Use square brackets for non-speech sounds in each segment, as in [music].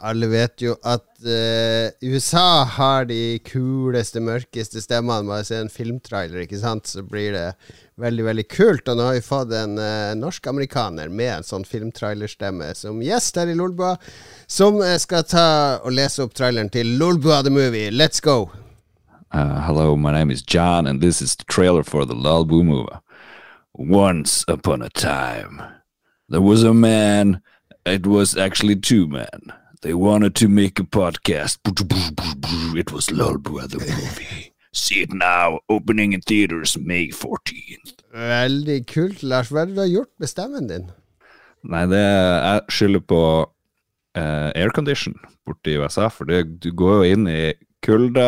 Alle vet jo at uh, USA har de kuleste, mørkeste stemmene. Bare se en filmtrailer, ikke sant, så blir det veldig, veldig kult. Og nå har vi fått en uh, norsk-amerikaner med en sånn filmtrailerstemme som gjest her i Lolbua, som uh, skal ta og lese opp traileren til Lolbua the Movie. Let's go! Uh, hello, my name is John, and this is the trailer for the Lulboo movie. Once upon a time, there was a man It was actually two men. They wanted to make a podcast. It was Lull Brother movie. See it now, opening in theaters May 14th. Veldig kult, Lars. Hva er det du har gjort med stemmen din? Nei, det jeg skylder på uh, aircondition borte i USA, for det, du går jo inn i kulde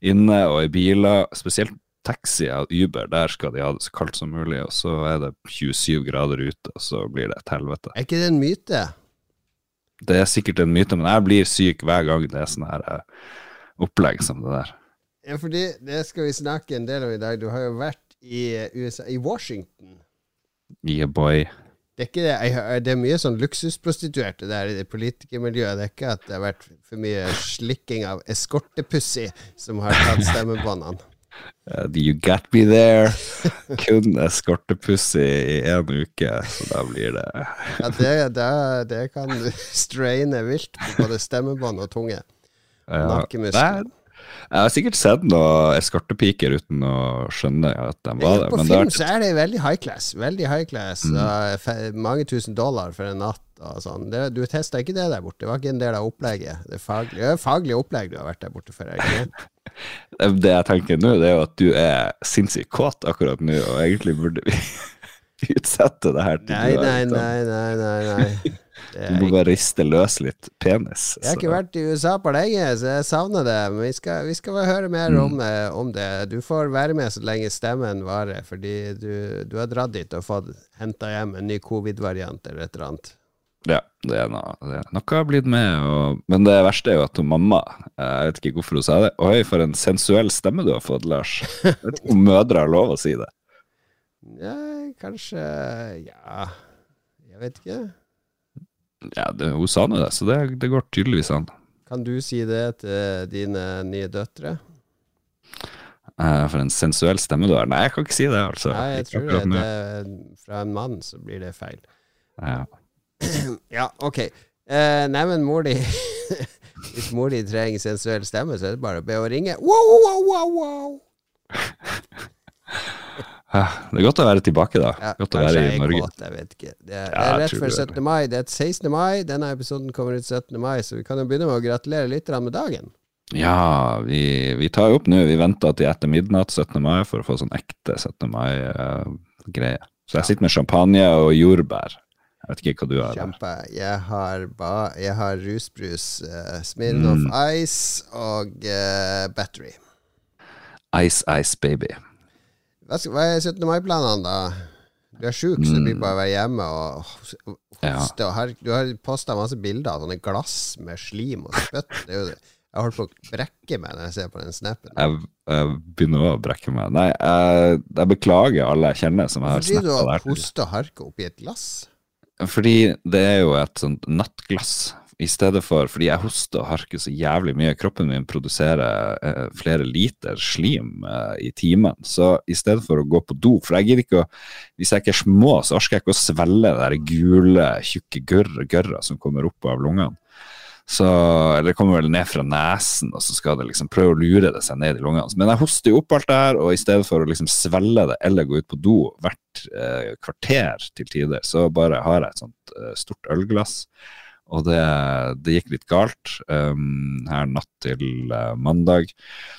inne og i biler, spesielt taxi og Uber, der skal de ha det så kaldt som mulig, og så er det 27 grader ute, og så blir det et helvete. Er ikke det en myte? Det er sikkert en myte, men jeg blir syk hver gang det er sånn her uh, opplegg som det der. Ja, fordi det skal vi snakke en del om i dag. Du har jo vært i USA, i Washington. Yeah, boy. Det er, det, det er mye sånn luksusprostituerte der i det politikermiljøet. Det er ikke at det har vært for mye slikking av eskortepussy som har tatt stemmebåndene. Uh, you got me there. Kun eskortepussy i én uke, så da blir det Ja, det, det, det kan straine vilt på både stemmebånd og tunge. Ja, Nakkemuskler. Jeg har sikkert sett noen eskortepiker uten å skjønne at de var det. På film så er det veldig high class. Veldig high class. Mm. mange tusen dollar for en natt og sånn. Det, du testa ikke det der borte? Det var ikke en del av opplegget? Det faglige, faglige opplegg du har vært der borte for? Ikke? [laughs] det jeg tenker nå, det er jo at du er sinnssykt kåt akkurat nå, og egentlig burde vi [laughs] utsette det her til nei, du nei, nei, nei, nei, nei. Du må bare riste løs litt penis. Jeg har ikke vært i USA på lenge, så jeg savner det. Men vi skal, vi skal høre mer mm. om, eh, om, det. Du får være med så lenge stemmen varer, fordi du, du har dratt dit og fått henta hjem en ny covid-variant eller et eller annet. Ja, det er noe, det er noe har blitt med. Og, men det verste er jo at mamma Jeg vet ikke hvorfor hun sa det. Oi, for en sensuell stemme du har fått, Lars. Jeg vet ikke om mødre har lov å si det. Ja, kanskje Ja, jeg vet ikke. Ja, det, hun sa nå det, så det, det, går tydeligvis an. Kan du si det til dine nye døtre? Uh, for en sensuell stemme du har? Nei, jeg kan ikke si det, altså. Nei, jeg tror det, det, fra en mann så blir det feil. Ja. [clears throat] ja, ok. Uh, nei, men mor di [laughs] Hvis mor di trenger sensuell stemme, så er det bare å be henne ringe. Wow, wow, wow, wow. [laughs] Det er godt å være tilbake, da. Ja, godt å være i Norge. Kåt, jeg vet ikke. Det er, ja, det er rett før 17. mai. Det er 16. mai. Denne episoden kommer ut 17. mai, så vi kan jo begynne med å gratulere lytterne med dagen. Ja, vi, vi tar jo opp nå. Vi venter til etter midnatt 17. mai for å få sånn ekte 17. mai-greie. Uh, så jeg sitter med champagne og jordbær. Jeg vet ikke hva du har. Kjempe. Jeg har, ba, jeg har rusbrus, uh, Smirnoff mm. Ice og uh, Battery. Ice Ice Baby. Hva, hva er 17. mai-planene, da? Du er sjuk, så du blir bare bare være hjemme og hoste. Ja. Her, du har posta masse bilder av sånne glass med slim og spytt. Det er jo det. Jeg holder på å brekke meg når jeg ser på den snappen. Jeg, jeg begynner å brekke meg. Nei, jeg, jeg beklager alle jeg kjenner som har snappa der. Fordi du har hosta og harka oppi et glass? Fordi det er jo et sånt nattglass. I stedet for Fordi jeg hoster og harker så jævlig mye. Kroppen min produserer eh, flere liter slim eh, i timen. Så i stedet for å gå på do For jeg gidder ikke å Hvis jeg ikke er små, så orker jeg ikke å svelge det der gule, tjukke gørra som kommer opp av lungene. Så, eller det kommer vel ned fra nesen, og så skal det liksom prøve å lure det seg ned i lungene. Men jeg hoster jo opp alt det her, og i stedet for å liksom svelge det eller gå ut på do hvert eh, kvarter til tider, så bare har jeg et sånt eh, stort ølglass og det, det, gikk litt galt um, her natt til uh, mandag.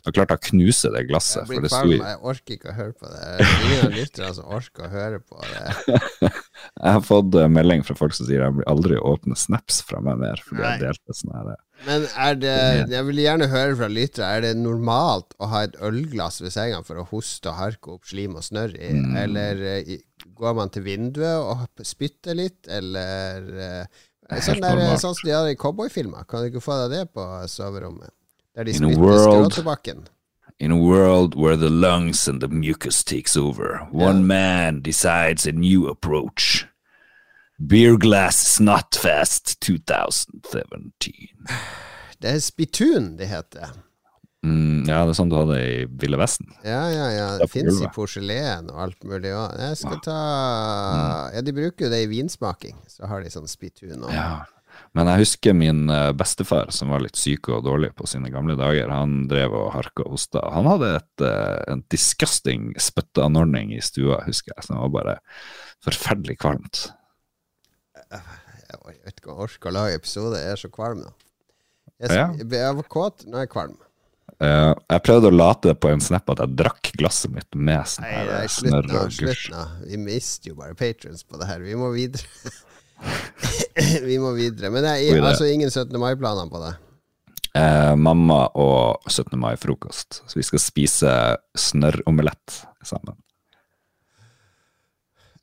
Da klarte jeg å knuse det glasset. Jeg, blir farlig, jeg orker ikke å høre på det. Ingen av lytterne som orker å høre på det. [laughs] jeg har fått uh, melding fra folk som sier jeg blir aldri åpne snaps fra meg mer. fordi Nei. jeg delte sånn her uh, men er det, jeg vil gjerne høre fra lyttere, er det normalt å ha et ølglass ved senga for å hoste og harke opp slim og snørr i, mm. eller uh, går man til vinduet og spytter litt, eller Sånn, der, sånn som de har i cowboyfilmer. Kan du ikke få deg det på soverommet? Der de spytter skråtobakken. In a world where the lungs and the mucus takes over, one yeah. man decides a new approach. Beer Glass Snotfest 2017. [sighs] Det er Spitun det heter. Mm, ja, det er sånn du hadde i Ville Vesten. Ja, ja, ja. Det fins i porselen og alt mulig òg. Jeg skal ta Mm. Ja, de bruker jo det i vinsmaking. Så har de sånn Spitun og Ja. Men jeg husker min eh, bestefar, som var litt syk og dårlig på sine gamle dager. Han drev og harka hosta. Han hadde et, eh, en disgusting spytteanordning i stua, husker jeg, som var bare forferdelig kvalmt. Jeg vet ikke om jeg orker å lage episode, jeg er så kvalm nå. Jeg, Ja. jeg var kåt, nå er jeg kvalm. Uh, jeg prøvde å late på en snap at jeg drakk glasset mitt med sånn snørr og gusj. Vi mister jo bare patrons på det her. Vi må videre. [laughs] [laughs] vi må videre. Men det er God altså ingen 17. mai-planer på det. Eh, mamma og 17. mai-frokost. Så vi skal spise snørromelett sammen.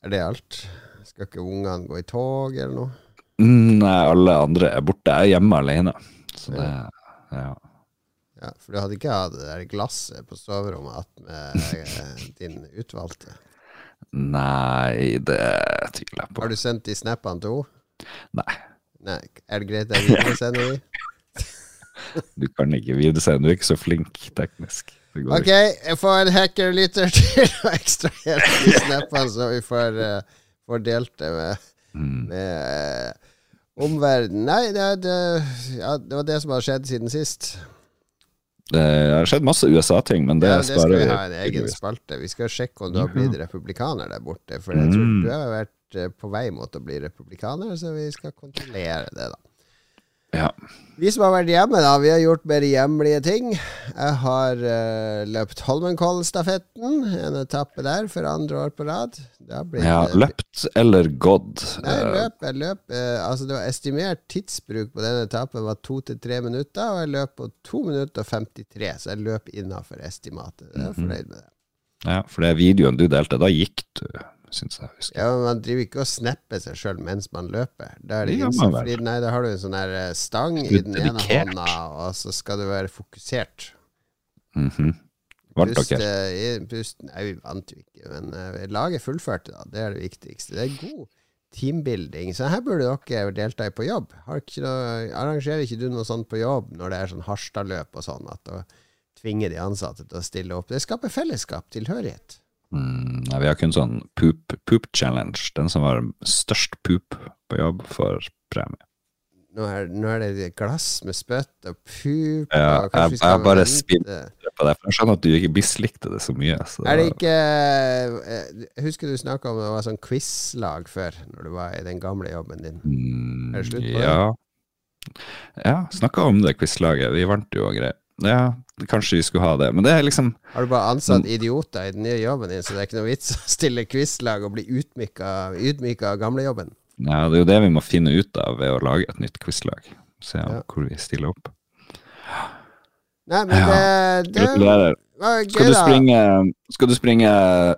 Er det alt? Skal ikke ungene gå i tog eller noe? Mm, Nei, alle andre er borte. Jeg er hjemme alene. Så det ja. Ja, For du hadde ikke hatt det der glasset på soverommet attmed eh, [laughs] din utvalgte? Nei, det tviler jeg på. Har du sendt de snappene til henne? Nei, Nei. Er det greit jeg videresender de? [laughs] du kan ikke videresende. Du er ikke så flink teknisk. Ok, jeg får en hackerlytter til å ekstrahere de snappene, så vi får, uh, får delt det med, Mm. med uh, omverdenen. Nei, det, det, ja, det var det som har skjedd siden sist. Det har skjedd masse USA-ting, men det Ja, det skal sparer vi vi. ha en egen spalte. Vi skal sjekke om du har blitt republikaner der borte. For jeg tror Mm. du har vært eh, på vei mot å bli republikaner, så vi skal kontrollere det, da. Ja. Vi som har vært hjemme, da, vi har gjort mer hjemlige ting. Jeg har uh, løpt Holmenkollstafetten, en etappe der for andre år på rad. Blitt ja, eh, løpt eller gått. Nei, Eh, løp, jeg løp uh, Altså det var estimert tidsbruk på denne etappen var to til tre minutter, og jeg løp på to minutter og 53, så jeg løp innafor estimatet. Jeg er Mhm. fornøyd med det. Ja, for det er videoen du delte, da gikk du, syns jeg. husker. Ja, men Man driver ikke og snapper seg sjøl mens man løper. Da er det ja, man fordi, nei, da har du en sånn her eh, stang i den ene hånda, og så skal du være fokusert. Mm Vant Pust, eh, i- pust Nei, vi vant jo ikke, men uh, laget fullførte, da. Det er det viktigste. Det er god teambuilding. Så her burde dere delta i på jobb. Har ikke noe, arrangerer ikke du noe sånt på jobb når det er sånn Harstad-løp og sånn, at å tvinge de ansatte til å stille opp? Det skaper fellesskap, tilhørighet. Mm, nei, vi har kun sånn poop, poop challenge. Den som har størst poop på jobb, får premie. Nå er, nå er det glass med spytt og poop Ja, og jeg- jeg bare spiller på det, for Jeg skjønner at du ikke mislikte det så mye. Så Er det ikke eh, Jeg husker du snakka om det var sånn quizlag før, når du var i den gamle jobben din. Mm, Er det slutt på det? ja. Ja, snakka om det quizlaget. Vi vant jo og greier. Ja, kanskje vi skulle ha det. Men det er liksom Har du bare ansatt idioter i den nye jobben din, så det er ikke noe vits å stille quizlag og bli ydmyka av gamlejobben? Ja, det er jo det vi må finne ut av ved å lage et nytt quizlag. Se Ja. hvor vi stiller opp. Nei, men det, det Gratulerer. gøy, Skal du springe, skal du springe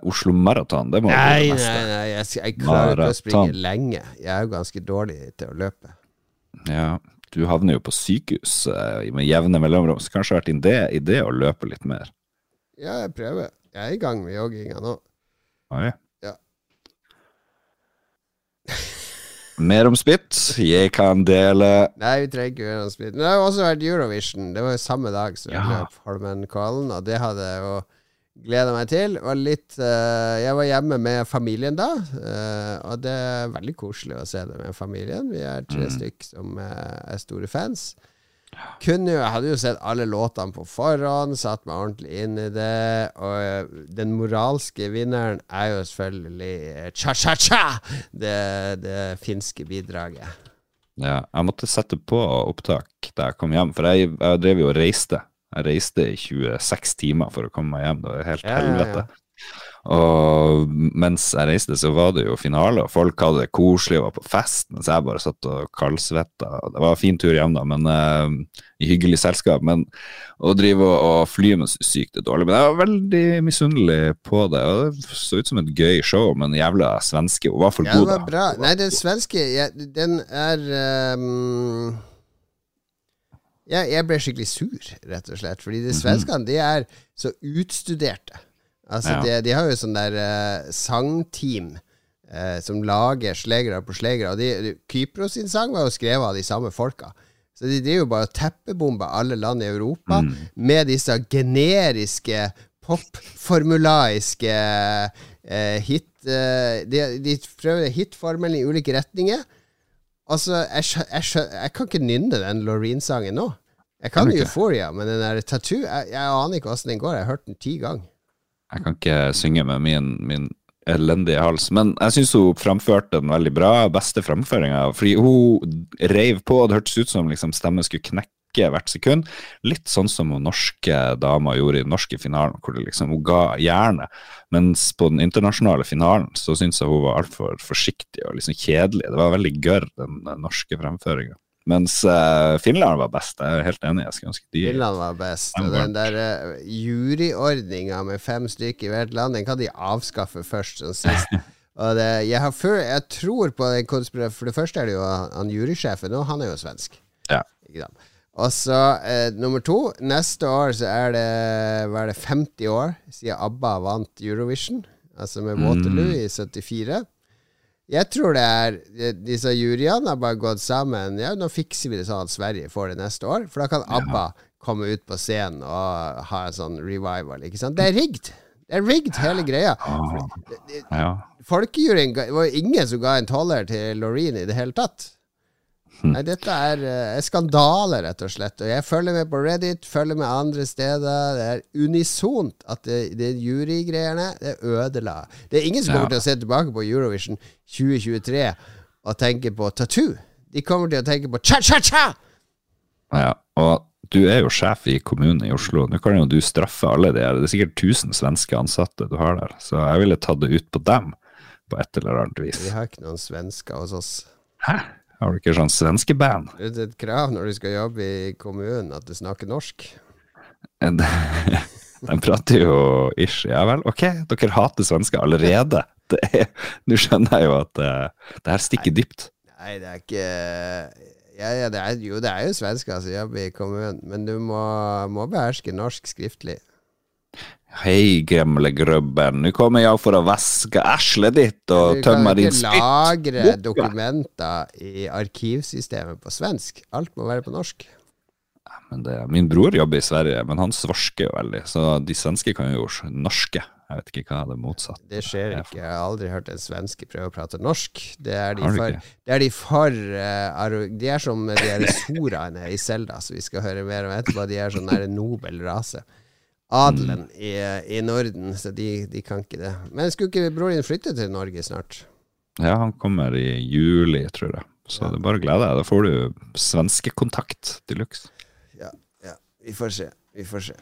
Oslo Maraton? Det må Nei, du nei, nei, jeg, jeg klarer ikke å springe lenge. Jeg er jo ganske dårlig til å løpe. Ja, du havner jo på sykehus eh, med jevne mellomrom, så kanskje det har vært en idé, idé å løpe litt mer. Ja, jeg prøver. Jeg er i gang med jogginga nå. Oi. Ja. [laughs] Mer om spytt. Jeg kan dele Nei, vi trenger ikke mer om spytt. Men det har jo også vært Eurovision. Det var jo samme dag som Ja. Holmenkollen, og det hadde jo gleda meg til. Var litt, uh, jeg var hjemme med familien da, uh, og det er veldig koselig å se det med familien. Vi er tre Mm. stykk som uh, er store fans. Kunne jo, jeg hadde jo sett alle låtene på forhånd, satt meg ordentlig inn i det. Og den moralske vinneren er jo selvfølgelig cha-cha-cha! Det, det finske bidraget. Ja, jeg måtte sette på opptak da jeg kom hjem, for jeg, jeg drev jo og reiste. Jeg reiste i 26 timer for å komme meg hjem. Det var helt Ja, ja, ja. helvete. Og mens jeg reiste, så var det jo finale, og folk hadde det koselig og var på fest, mens jeg bare satt og kaldsvetta. Det var en fin tur hjem, da, men uh, i hyggelig selskap. Men å drive og, og fly med sykt er dårlig. Men jeg var veldig misunnelig på det. og Det så ut som et gøy show, men jævla svenske. Hun var for Ja, det god, var da. bra. Nei, den svenske, den er ehm, jeg, jeg ble skikkelig sur, rett og slett. Fordi de svenskene, de er så utstuderte. Altså, Ja. de, de har jo sånn der uh, sangteam uh, som lager slegere på slegere. Og de, de, Kypros sin sang var jo skrevet av de samme folka. Så de driver jo bare og teppebomber alle land i Europa Mm. med disse generiske popformulaiske uh, hit de, de prøver hitformelen i ulike retninger. Altså, jeg, jeg, jeg, jeg kan ikke nynne den Loreen-sangen nå. Jeg kan Kan? Euphoria, men den der Tattoo Jeg, jeg aner ikke åssen den går. Jeg har hørt den ti ganger. Jeg kan ikke synge med min, min elendige hals, men jeg syns hun framførte den veldig bra. Beste framføringa. Fordi hun reiv på, og det hørtes ut som liksom stemmen skulle knekke hvert sekund. Litt sånn som hun norske dama gjorde i den norske finalen, hvor liksom, hun ga jernet. Mens på den internasjonale finalen så syns jeg hun var altfor forsiktig og liksom kjedelig. Det var veldig gørr, den norske fremføringa. Mens uh, Finland var best. Jeg er helt enig. Jeg skulle ønske de Finland var best. Og den der uh, juryordninga med fem stykker i hvert land, den kan de avskaffe først som sist. [laughs] Og det, jeg, har før, jeg tror på den konspirasjonen For det første er det jo han, jurysjefen, og han er jo svensk. Ja. Og så eh, nummer to. Neste år så er det Hva er det 50 år siden ABBA vant Eurovision. Altså med Waterloo i 74. Jeg tror det er Disse juryene har bare gått sammen. Ja, nå fikser vi det sånn at Sverige får det neste år. For da kan ABBA komme ut på scenen og ha en sånn revival. Ikke sant? Det er rigged! Det er rigged, hele greia. Ah, ja. Folkejuryen Det var ingen som ga en toller til Loreen i det hele tatt. Nei, dette er, eh, er skandale, rett og slett. Og jeg følger med på Reddit, følger med andre steder. Det er unisont at det, det jurygreiene det ødela. Det er ingen som kommer Ja. til å se tilbake på Eurovision 2023 og tenke på tattoo. De kommer til å tenke på cha-cha-cha! Ja, og du er jo sjef i kommunen i Oslo. Nå kan jo du straffe alle de her. Det er sikkert 1000 svenske ansatte du har der, så jeg ville tatt det ut på dem på et eller annet vis. Vi har ikke noen svensker hos oss. Hæ? Har du ikke sånn svenske band? Det er et krav når du skal jobbe i kommunen, at du snakker norsk. [laughs] De prater jo ish. Ja vel, ok, dere hater svensker allerede. Er- Nå skjønner jeg jo at eh, det her stikker dypt. Nei, det er ikke ja, ja, det er, Jo, det er jo svensker som jobber i kommunen, men du må, må beherske norsk skriftlig. Hei, gamle grubben, nå kommer jeg for å vaske eslet ditt og tømme din spytt. Du kan ikke lagre Boka. dokumenter i arkivsystemet på svensk. Alt må være på norsk. Men det, min bror jobber i Sverige, men han svorsker jo veldig, så de svenske kan jo norske. Jeg vet ikke hva det er motsatt. Det skjer ikke. Jeg har aldri hørt en svenske prøve å prate norsk. Det er de for, det er de, for uh, De er som de soraene i Selda, som vi skal høre mer om etterpå. De er sånn nobel rase. Adelen Mm. i, i Norden, så de, de kan ikke det. Men skulle ikke broren din flytte til Norge snart? Ja, han kommer i juli, tror jeg. Så det er bare å glede deg. Da får du svenskekontakt de luxe. Ja, ja. Vi får se. Vi får se.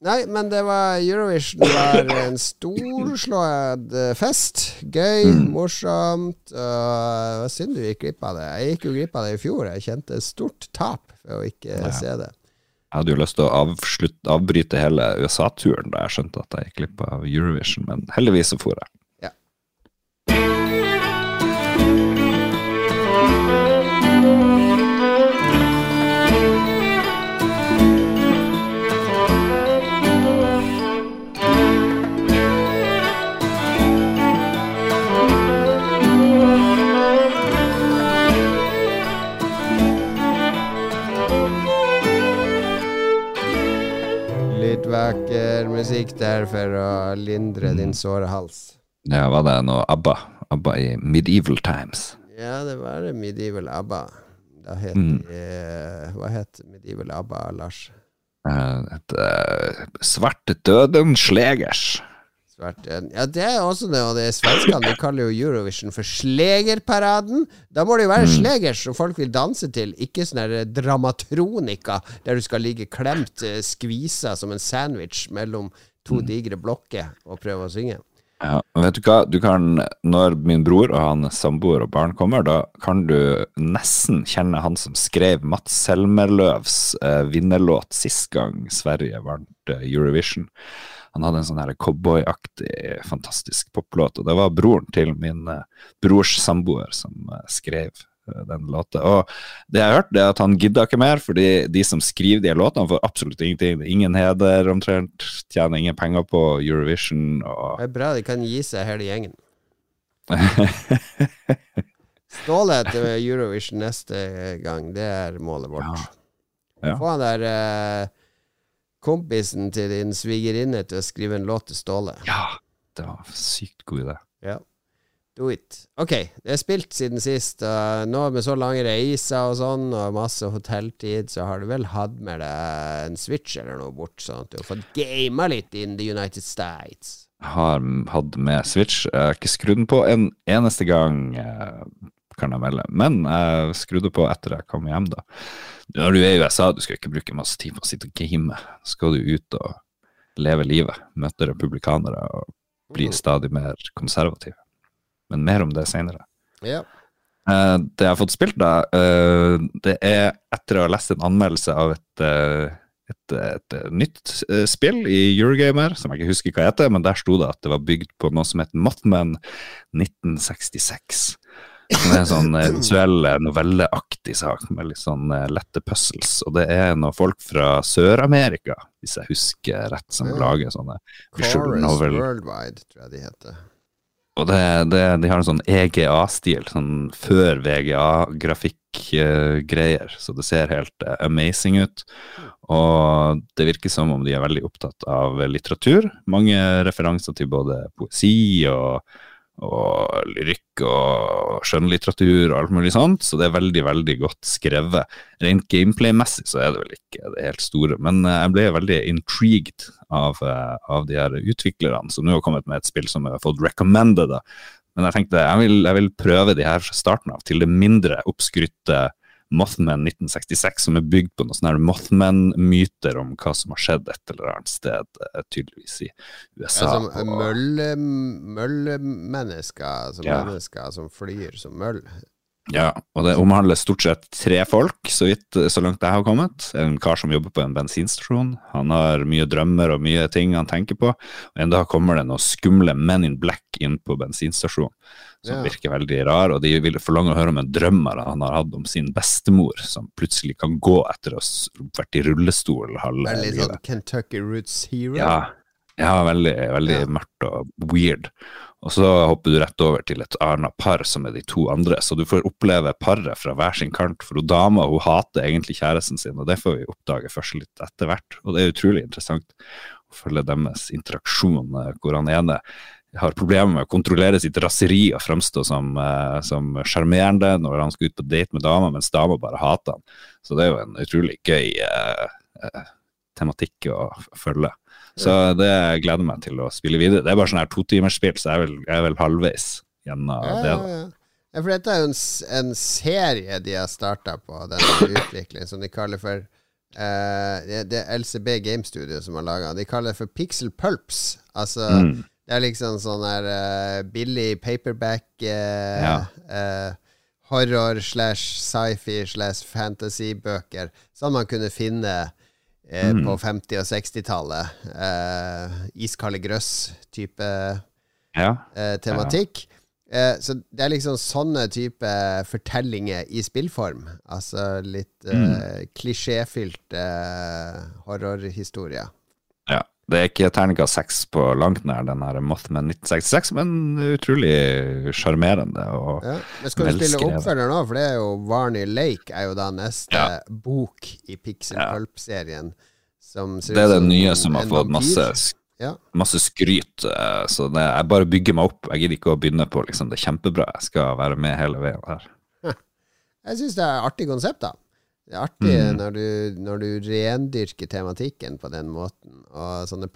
Nei, men det var Eurovision var en storslått eh, fest. Gøy, Mm. morsomt. Uh, det synd du gikk glipp av det. Jeg gikk jo glipp av det i fjor. Jeg kjente et stort tap ved å ikke Ja. se det. Jeg hadde jo lyst til å avslutte, avbryte hele USA-turen da jeg skjønte at jeg gikk glipp av Eurovision, men heldigvis så for jeg. Vakker musikk der for å lindre din såre hals. Ja, var det noe ABBA? ABBA i medieval times. Ja, det var Medieval ABBA. Da het Mm. eh, Hva het Medieval ABBA, Lars? Eh, Et uh, svarte døden slegers. Svart, ja, det er også det, og det er svenskene. De kaller jo Eurovision for Slegerparaden. Da må det jo være Mm. slegers som folk vil danse til, ikke sånn der dramatronika der du skal ligge klemt, eh, skvisa som en sandwich mellom to Mm. digre blokker og prøve å synge. Ja, vet du hva, du kan, når min bror og hans samboer og barn kommer, da kan du nesten kjenne han som skrev Mats Selmerløvs eh, vinnerlåt sist gang Sverige vant eh, Eurovision. Han hadde en sånn cowboyaktig, fantastisk poplåt, og det var broren til min eh, brors samboer som eh, skrev eh, den låta. Og det jeg har hørt, er at han gidder ikke mer, fordi de som skriver de låtene, får absolutt ingenting. Ingen heder, omtrent. Tjener ingen penger på Eurovision. og Det er bra de kan gi seg hele gjengen. [laughs] Ståle til Eurovision neste gang, det er målet vårt. Ja. Ja. Få han der eh, kompisen til din svigerinne til å skrive en låt til Ståle. ja, det var sykt god idé. Ja. Do it. Ok, det er spilt siden sist. Uh, nå med så lange reiser og sånn, og masse hotelltid, så har du vel hatt med deg en Switch eller noe bort, sånn at du har fått gama litt in the United States. Har hatt med Switch. Jeg har ikke skrudd den på en eneste gang, eh, kan jeg melde. Men jeg skrudde på etter jeg kom hjem, da. Når du er i USA, du skal ikke bruke masse tid på å sitte og game. Så skal du ut og leve livet. Møte republikanere og bli stadig mer konservativ. Men mer om det seinere. Ja. Eh, det jeg har fått spilt, da, eh, det er etter å ha lest en anmeldelse av et, eh, et, et, nytt spill i Eurogamer, som jeg ikke husker hva heter, men der sto det at det var bygd på noe som het Mothman 1966. Som er en sånn eh, visuell eh, novelleaktig sak med litt sånn eh, lette puzzles. Og det er noen folk fra Sør-Amerika, hvis jeg husker rett, som Ja. lager sånne visual novel. Worldwide, tror jeg de heter. Og det, det, de har en sånn EGA-stil, sånn før VGA-grafikk-greier, så det ser helt amazing ut. Og det virker som om de er veldig opptatt av litteratur. Mange referanser til både poesi og, og lyrikk og skjønnlitteratur og alt mulig sånt, så det er veldig, veldig godt skrevet. Rent gameplay-messig så er det vel ikke det helt store, men eh, jeg ble veldig intrigued av, eh, av de her utviklerne, som nå har kommet med et spill som jeg har fått recommended. Men jeg tenkte jeg vil, jeg vil prøve de her fra starten av, til det mindre oppskrytte Mothman 1966, som er bygd på noen sånne Mothman-myter om hva som har skjedd et eller annet sted, eh, tydeligvis i USA. Ja, og- mølle, møllemennesker, som Ja. mennesker som flyr som møll. Ja, og det omhandler stort sett tre folk, så vidt så langt jeg har kommet. En kar som jobber på en bensinstasjon. Han har mye drømmer og mye ting han tenker på. Og en dag kommer det noen skumle Men in Black inn på bensinstasjonen, som Ja. virker veldig rar, og de vil forlange å høre om en drøm han har hatt om sin bestemor, som plutselig kan gå etter å ha vært i rullestol halve litt sånn Kentucky Roots Hero? Ja, ja veldig, veldig Ja. mørkt og weird. Og så hopper du rett over til et annet par som er de to andre, så du får oppleve paret fra hver sin kant. For hun dama hun hater egentlig kjæresten sin, og det får vi oppdage først litt etter hvert. Og det er utrolig interessant å følge deres interaksjon, eh, hvor han ene har problemer med å kontrollere sitt raseri og fremstå som eh, sjarmerende når han skal ut på date med dama, mens dama bare hater han. Så det er jo en utrolig gøy eh, eh, tematikk å følge. Så det gleder meg til å spille videre. Det er bare sånn her totimersspill, så jeg er, vel, jeg er vel halvveis gjennom Ja, det. ja, da. ja. for dette er jo en, en serie de har starta på, denne utviklingen, som de kaller for Uh, det, det er LCB Game Studio som har laga. De kaller det for Pixel Pulps. Altså Mm. Det er liksom sånn her uh, billig paperback uh, Ja. horror slash sci-fi slash fantasy-bøker som man kunne finne eh, Mm. på 50- og 60-tallet. Eh, Iskalde grøss-type Ja. eh, tematikk. Eh, så det er liksom sånne type fortellinger i spillform. Altså litt eh, klisjéfylte eh, horrorhistorie. ja. Det er ikke terningkast seks på langt nær den her Mothman 1966, men utrolig sjarmerende. og Ja. Men skal du spille oppfølger nå? For det er jo Varney Lake er jo da neste Ja. bok i Pixel Pulp-serien. Det er det nye som har fått masse, masse skryt. eh, Så det, jeg bare bygger meg opp. Jeg gidder ikke å begynne på liksom, det er kjempebra. Jeg skal være med hele veien her. [laughs] Jeg syns det er artig konsept, da. Det er artig Mm. når, du, når du rendyrker tematikken på den måten. Og sånne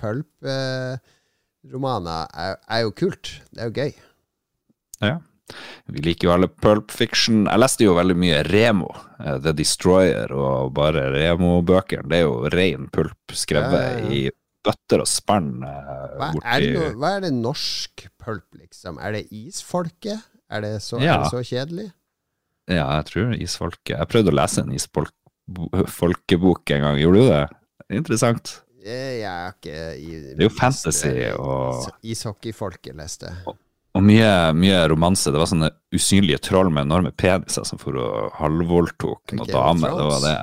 pulp-romaner er, er jo kult. Det er jo gøy. Ja. Vi liker jo alle Pulp Fiction. Jeg leste jo veldig mye Remo, eh, The Destroyer og bare Remo-bøkene. Det er jo ren pulp skrevet Ja, ja, i bøtter og spann. eh, Hva er, det hva er det norsk pulp, liksom? Er det isfolket? Er det så, Ja. er det så kjedelig? Ja, jeg tror isfolket Jeg prøvde å lese en isfolkebok en gang. Gjorde du det? Interessant. Eh, Jeg er ikke i Det er jo fantasy og, Ishockeyfolket leste. og mye, mye romanse. Det var sånne usynlige troll med enorme peniser som for å halvvoldtok noen okay, damer. Det var det.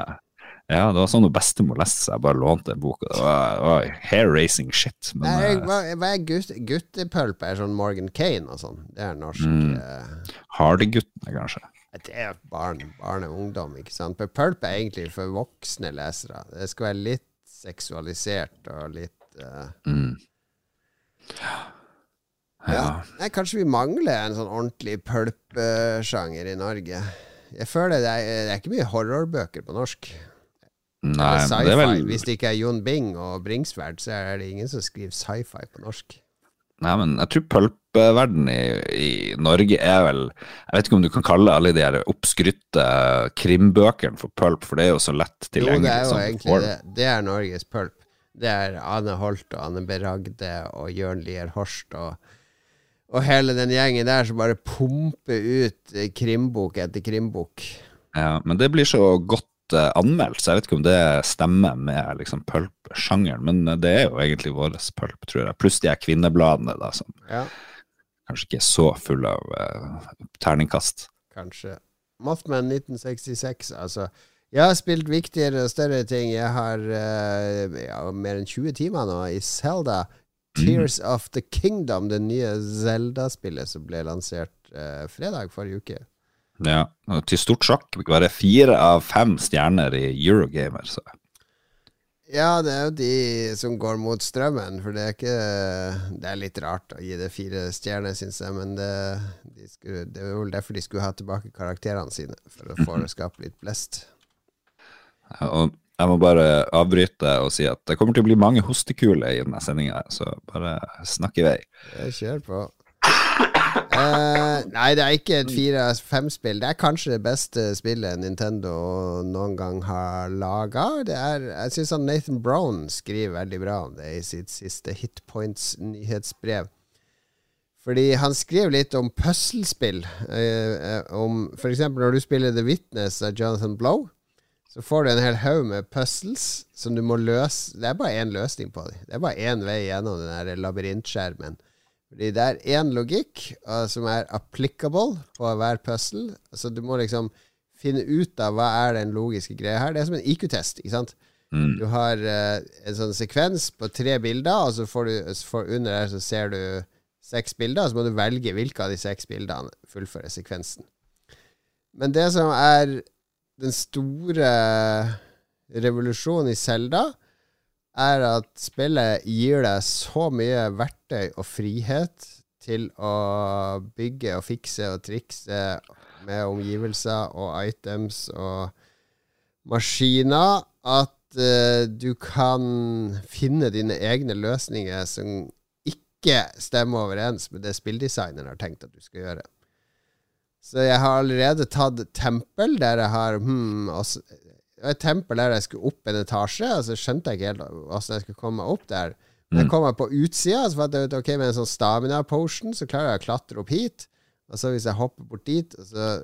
Ja, det var sånn hun bestemor leste, så jeg bare lånte en bok. det var hair-racing shit. Men Nei, eh, hva, hva er gutt, guttepølpe? Er sånn Morgan Kane og sånn? Det er norsk. Mm. eh, Hardy-guttene, kanskje. Det er barn, barn og ungdom, ikke sant? Men pulp er egentlig for voksne lesere. Det skal være litt seksualisert og litt uh, Mm. ja. Ja. Nei, kanskje vi mangler en sånn ordentlig pulp-sjanger i Norge. Jeg føler det er, det er ikke mye horrorbøker på norsk. Nei, det er vel Hvis det ikke er Jon Bing og Bringsværd, så er det ingen som skriver sci-fi på norsk. Nei, men jeg tror pølpeverden i, i Norge er vel Jeg vet ikke om du kan kalle alle de her oppskrytte krimbøkene for pulp, for det er jo så lett tilgjengelig. Jo, det er jo egentlig form. det. Det er Norges pulp. Det er Ane Holt og Anne Beragde og Jørn Lier Horst og, og hele den gjengen der som bare pumper ut eh, krimbok etter krimbok. Ja, men det blir så godt eh, anmeldt, så jeg vet ikke om det stemmer med liksom pulp-sjangeren, men eh, det er jo egentlig vår pulp, tror jeg. Pluss de her kvinnebladene, da, som Ja, kanskje ikke er så fulle av uh, terningkast. kanskje. Mothman 1966, altså. Jeg har spilt viktigere og større ting. Jeg har uh, ja, mer enn 20 timer nå i Zelda. Tears of the Kingdom, det nye Zelda-spillet som ble lansert fredag forrige uke. Ja, og til stort sjakk var det fire av fem stjerner i Eurogamer, så Ja, det er jo de som går mot strømmen, for det er ikke Det er litt rart å gi det fire stjerner, syns jeg, men det, de skulle, det er vel derfor de skulle ha tilbake karakterene sine, for å få [laughs] det skape litt blest. Og jeg må bare avbryte og si at det kommer til å bli mange hostekuler i denne sendinga, så bare snakk i vei. Jeg kjør på. Eh, nei, det er ikke et fire av fem-spill. Det er kanskje det beste spillet Nintendo noen gang har laga. Jeg syns Nathan Brown skriver veldig bra om det i sitt siste Hitpoints-nyhetsbrev. Fordi han skriver litt om puslespill. Eh, eh, om F.eks. når du spiller The Witness av Jonathan Blow, så får du en hel haug med puzzles som du må løse. Det er bare én løsning på dem. Det er bare én vei gjennom den labyrintskjermen. Fordi det er én logikk uh, som er applicable på hver puzzle. Så du må liksom finne ut av hva er den logiske greia her. Det er som en IQ-test, ikke sant? Mm. Du har uh, en sånn sekvens på tre bilder, og så får du for under der så ser du seks bilder, og så må du velge hvilke av de seks bildene fullfører sekvensen. Men det som er den store revolusjonen i Selda, er at spillet gir deg så mye verktøy og frihet til å bygge og fikse og trikse med omgivelser og items og maskiner at uh, du kan finne dine egne løsninger som ikke stemmer overens med det spilldesigneren har tenkt at du skal gjøre. Så jeg har allerede tatt tempel, der jeg har hmm, også, et tempel der jeg skulle opp en etasje, og så skjønte jeg ikke helt hvordan jeg skulle komme meg opp der. Men jeg kom meg på utsida, så fant jeg ut ok, med en sånn stamina potion så klarer jeg å klatre opp hit. Og så hvis jeg hopper bort dit så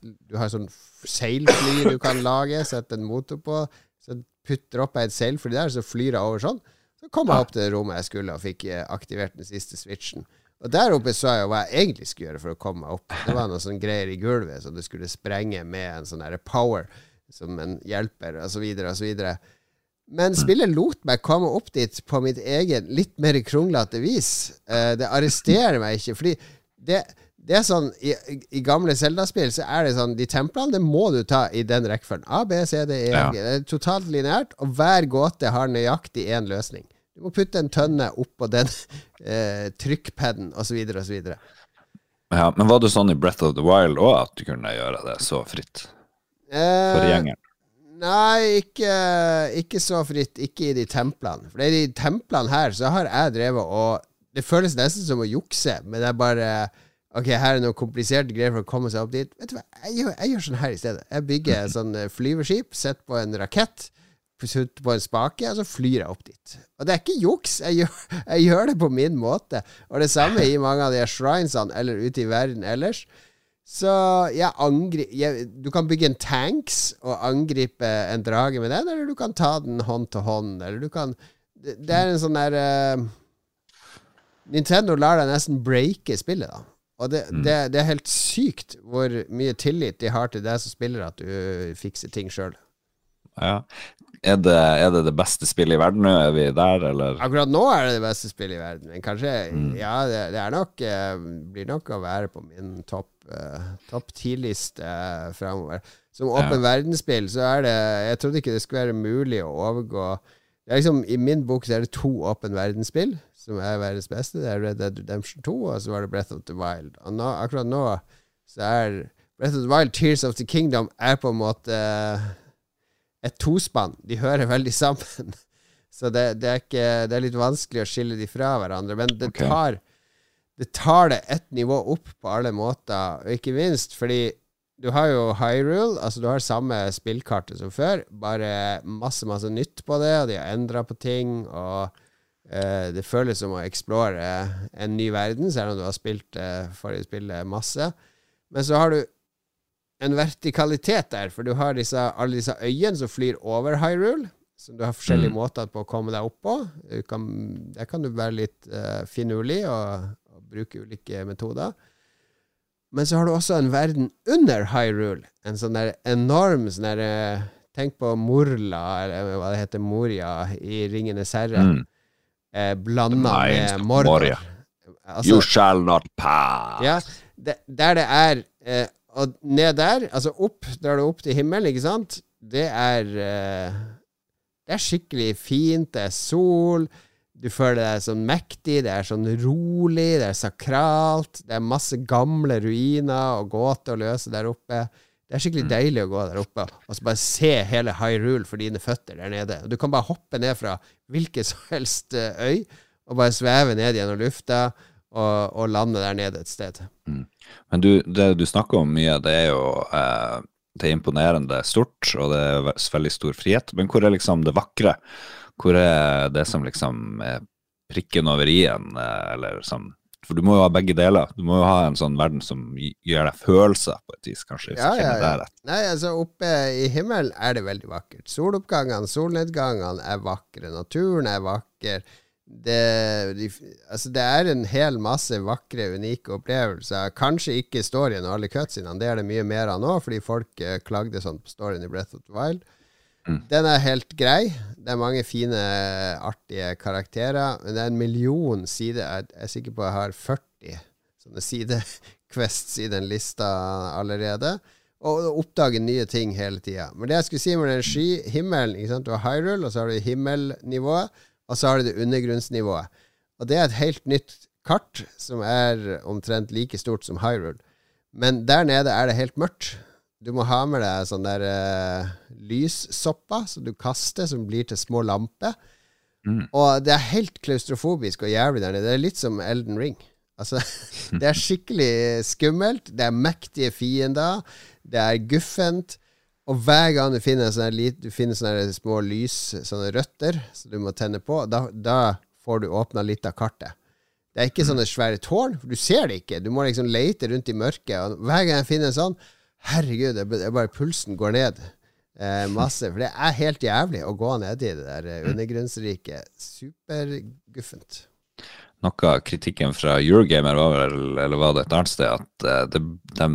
Du har sånn seilfly du kan lage, sette en motor på, så putter opp jeg et seilfly der, så flyr jeg over sånn. Så kom jeg opp til det rommet jeg skulle, og fikk eh, aktivert den siste switchen. Og der oppe så jeg jo hva jeg egentlig skulle gjøre for å komme meg opp. Det var noen sånne greier i gulvet som du skulle sprenge med en sånn derre power som en hjelper, så videre. Men spillet lot meg komme opp dit på mitt egen, litt mer kronglete vis. Eh, det arresterer meg ikke, fordi det, det er sånn I, i gamle Zelda-spill så er det sånn De templene det må du ta i den rekkefølgen. A, B, C, D, E, Ja. G. Det er totalt lineært, og hver gåte har nøyaktig én løsning. Du må putte en tønne oppå den [laughs] eh, trykkpaden, osv., osv. Ja, men var det sånn i Breath of the Wild òg at du kunne gjøre det så fritt? Eh, Forgjengeren? Nei, ikke, ikke så fritt. Ikke i de templene. For i de templene her så har jeg drevet og Det føles nesten som å jukse, men det er bare Ok, her er noen kompliserte greier for å komme seg opp dit. Vet du hva, jeg gjør, jeg gjør sånn her i stedet. Jeg bygger [laughs] sånn flyveskip, flyverskip, setter på en rakett, putter på en spake, og så flyr jeg opp dit. Og det er ikke juks. Jeg gjør, [laughs] jeg gjør det på min måte. Og det samme [laughs] i mange av de shrinesene eller ute i verden ellers. Så jeg angriper jeg, Du kan bygge en tanks og angripe en drage med den, eller du kan ta den hånd til hånd, eller du kan Det, det er en sånn der uh, Nintendo lar deg nesten breake spillet, da. Og det, det, det er helt sykt hvor mye tillit de har til deg som spiller, at du fikser ting sjøl. Ja. Er det, er det det beste spillet i verden nå? Er vi der, eller? Akkurat nå er det det beste spillet i verden, men kanskje Mm. Ja, det, det er nok eh, blir nok å være på min topp topp ti-liste uh, framover. Som åpen verdensspill så er det Jeg trodde ikke det skulle være mulig å overgå det er liksom, I min bok så er det to åpen verdensspill som er verdens beste. Det er Red Dead Redemption 2, og så var det Breath of the Wild. Og nå, akkurat nå så er Breath of the Wild, Tears of the Kingdom, er på en måte eh, et tospann. De hører veldig sammen. [laughs] Så det, det, er ikke, det er litt vanskelig å skille de fra hverandre. Men det okay. tar det tar det ett nivå opp på alle måter, og ikke minst fordi du har jo Hyrule, altså du har samme spillkartet som før, bare masse, masse nytt på det, og de har endra på ting, og eh, det føles som å explore en ny verden, selv om du har spilt eh, forrige spillet masse. Men så har du en vertikalitet der, for du har disse, alle disse øyene som flyr over Hyrule, som du har forskjellige Mm. måter på å komme deg opp på. Du kan, der kan du være litt eh, finurlig og bruke ulike metoder. Men så har du også en verden under Hyrule. En sånn der enorm sånn der eh, Tenk på Morla, eller hva det heter, Moria i Ringenes herre, Mm. eh, blanda med Mordor. Moria. Altså, You shall not pass. ja, det, der det er eh, Og ned der, altså opp, drar du opp til himmelen, ikke sant? Det er eh, Det er skikkelig fint, det er sol. Du føler deg sånn mektig, det er sånn rolig, det er sakralt. Det er masse gamle ruiner og gåter å løse der oppe. Det er skikkelig deilig å gå der oppe og så bare se hele Hyrule for dine føtter der nede. Du kan bare hoppe ned fra hvilken som [laughs] helst eh, øy og bare sveve ned gjennom lufta og, og lande der nede et sted. Men du, det du snakker om mye, det er jo eh, det er imponerende stort, og det er veldig stor frihet. Men hvor er liksom det vakre? Hvor er det som liksom er prikken over i-en, eh, eller sånn For du må jo ha begge deler. Du må jo ha en sånn verden som gi- gir deg følelser på et vis, kanskje. hvis Ja, du ja, ja. Det rett. Nei, altså oppe i himmelen er det veldig vakkert. Soloppgangene, solnedgangene er vakre. Naturen er vakker. Det, de, altså det er en hel masse vakre, unike opplevelser. Kanskje ikke storyen og alle cutsidene, det er det mye mer av nå, fordi folk eh, klagde sånn på storyen i Breath of the Wild. Mm. Den er helt grei. Det er mange fine, artige karakterer. Men det er en million sider. Jeg er sikker på jeg har 40 sånne sidequests i den lista allerede. Og oppdage nye ting hele tida. Men det jeg skulle si med den skyhimmelen? Du har Hyrule, og så har du himmelnivået, og så har du det undergrunnsnivået. Og det er et helt nytt kart som er omtrent like stort som Hyrule. Men der nede er det helt mørkt. Du må ha med deg sånn der uh, lyssopper som du kaster, som blir til små lamper. Mm. Og det er helt klaustrofobisk og jævlig der nede. Det er litt som Elden Ring. Altså, [laughs] det er skikkelig skummelt. Det er mektige fiender. Det er guffent. Og hver gang du finner sånne, du finner sånne små lys, sånne røtter, som du må tenne på, da, da får du åpna litt av kartet. Det er ikke sånne svære tårn, for du ser det ikke. Du må liksom lete rundt i mørket. Og hver gang jeg finner en sånn, herregud, det er bare pulsen går ned eh, masse. For det er helt jævlig å gå ned i det der eh, undergrunnsriket. Superguffent. Noe av kritikken fra Eurogamer var vel, eller var det et annet sted, at eh, det, de,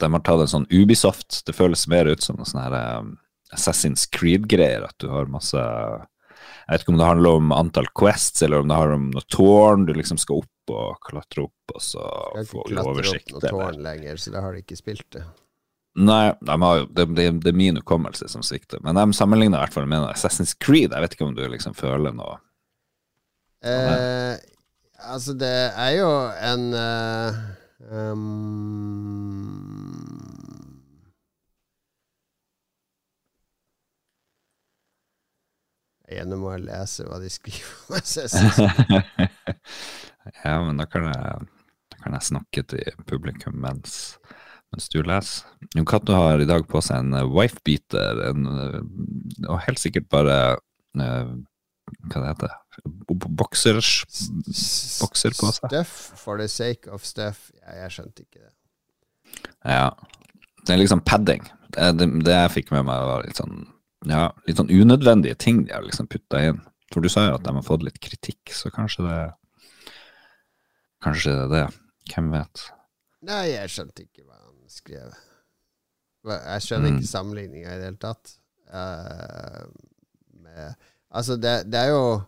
de har tatt en sånn Ubisoft. Det føles mer ut som noe sånn her eh, Assassin's Creed-greier. At du har masse Jeg vet ikke om det handler om antall quests, eller om det handler om noe tårn du liksom skal opp og klatre opp, og så få kan ikke klatre opp noe tårn lenger, så da har de ikke spilt det. Nei, de har det, det, det er min hukommelse som svikter. Men de sammenligner i hvert fall med Assassin's Creed. Jeg vet ikke om du liksom føler noe Eh, altså, det er jo en uh, um, Jeg må lese hva de skriver om Assassin's Creed. [laughs] Ja, men da kan jeg, da kan jeg snakke til publikum mens, mens du leser. Jon Cato har i dag på seg en wifebeater, wife-beater, eh, og helt sikkert bare uh, Hva det heter det? Boksers Bokser på seg. Stuff for the sake of stuff. Ja, jeg skjønte ikke det. Ja. Det er liksom padding. Det, det, det jeg fikk med meg, var litt sånn Ja, litt sånn unødvendige ting de har liksom putta inn. For du sa jo at de har fått litt kritikk, så kanskje det Kanskje det er det. Hvem vet? Nei, jeg skjønte ikke hva skrev. Jeg skjønner Mm. ikke sammenligninga i det hele tatt. Uh, med, altså, det, det, er jo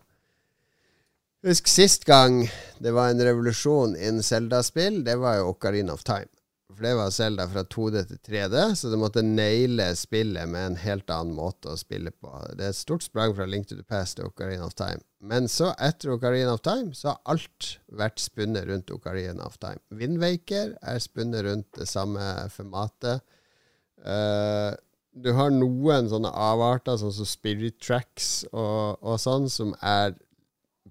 Husk sist gang det var en revolusjon innen Zelda-spill, det var jo Ocarina of Time. For det var Zelda fra 2D til 3D, så det måtte naile spillet med en helt annen måte å spille på. Det er et stort sprang fra Link to the Past til Ocarina of Time. Men så, etter Ocarina of Time, så har alt vært spunnet rundt Ocarina of Time. Windwaker er spunnet rundt det samme formatet. Uh, du har noen sånne avarter, sånn som Spirit Tracks og, og sånn, som er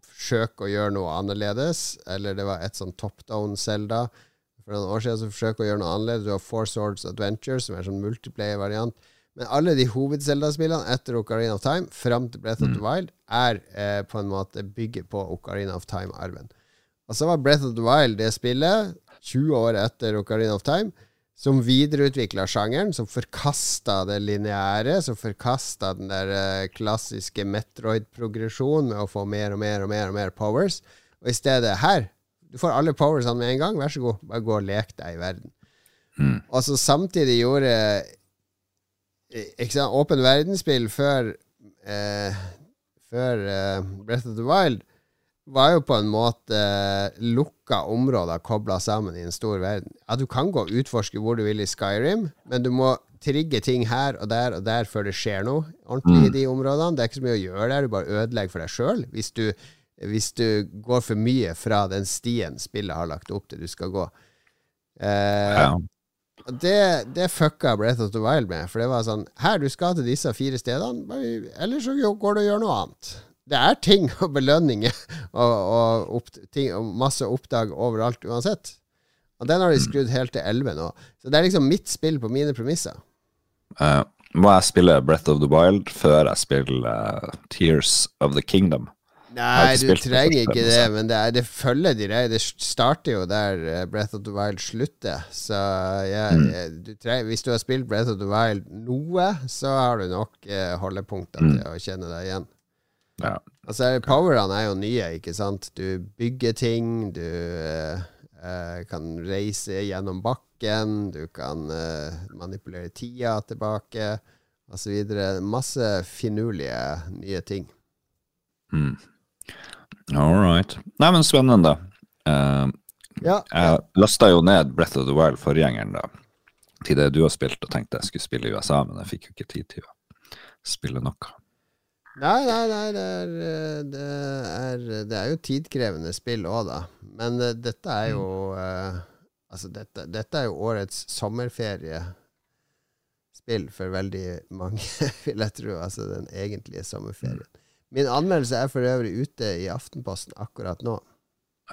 forsøk å gjøre noe annerledes. Eller det var et sånn top down-Selda for noen år siden så forsøker å gjøre noe annerledes. Du har Four Swords Adventure, som er en sånn multiplayer-variant. Men alle de hoved-Zelda-spillene etter Ocarina of Time, fram til Breath of the mm. Wild, er eh, på en måte bygget på Ocarina of Time-arven. Og så var Breath of the Wild det spillet, 20 år etter Ocarina of Time, som videreutvikla sjangeren, som forkasta det lineære, som forkasta den der eh, klassiske Metroid-progresjonen med å få mer og mer og mer og mer powers. Og i stedet her du får alle powersene med en gang. Vær så god, bare gå og lek deg i verden. Mm. Og så samtidig gjorde eh, ikke sant, Åpen verdensspill før eh, Før eh, Breath of the Wild var jo på en måte eh, lukka områder kobla sammen i en stor verden. Ja, du kan gå og utforske hvor du vil i Skyrim, men du må trigge ting her og der og der før det skjer noe ordentlig mm. i de områdene. Det er ikke så mye å gjøre der, du bare ødelegger for deg sjøl hvis du hvis du går for mye fra den stien spillet har lagt opp til du skal gå. Eh, ja. det, det fucka Breath of the Wild med, for det var sånn Her, du skal til disse fire stedene, eller så går du og gjør noe annet. Det er ting [laughs] og belønninger og, og, opp, ting, og masse oppdag overalt uansett. Og den har de skrudd helt til 11 nå. Så det er liksom mitt spill på mine premisser. Uh, må jeg spille Breath of the Wild før jeg spiller uh, Tears of the Kingdom? Nei, du trenger ikke det, men det, er, det følger direkte. Det starter jo der eh, Breath of the Wild slutter. Så ja, mm. du trenger, hvis du har spilt Breath of the Wild noe, så har du nok eh, holdepunkter mm. til å kjenne deg igjen. Ja. Altså, powerne er jo nye, ikke sant. Du bygger ting, du eh, eh kan reise gjennom bakken, du kan eh, manipulere tida tilbake, osv. Masse finurlige nye ting. Mm. All right. Nei, men spennende. Uh, ja. Jeg lasta jo ned Breath of the Wild, forgjengeren, da, til det du har spilt, og tenkte jeg skulle spille i USA, men jeg fikk jo ikke tid til å spille noe. Nei, nei, nei, det er, det er, det er jo tidkrevende spill òg, da. Men uh, dette er jo uh, Altså, dette, dette, er jo årets sommerferiespill for veldig mange, [laughs] vil jeg tro. Altså den egentlige sommerferien. Min anmeldelse er for øvrig ute i Aftenposten akkurat nå.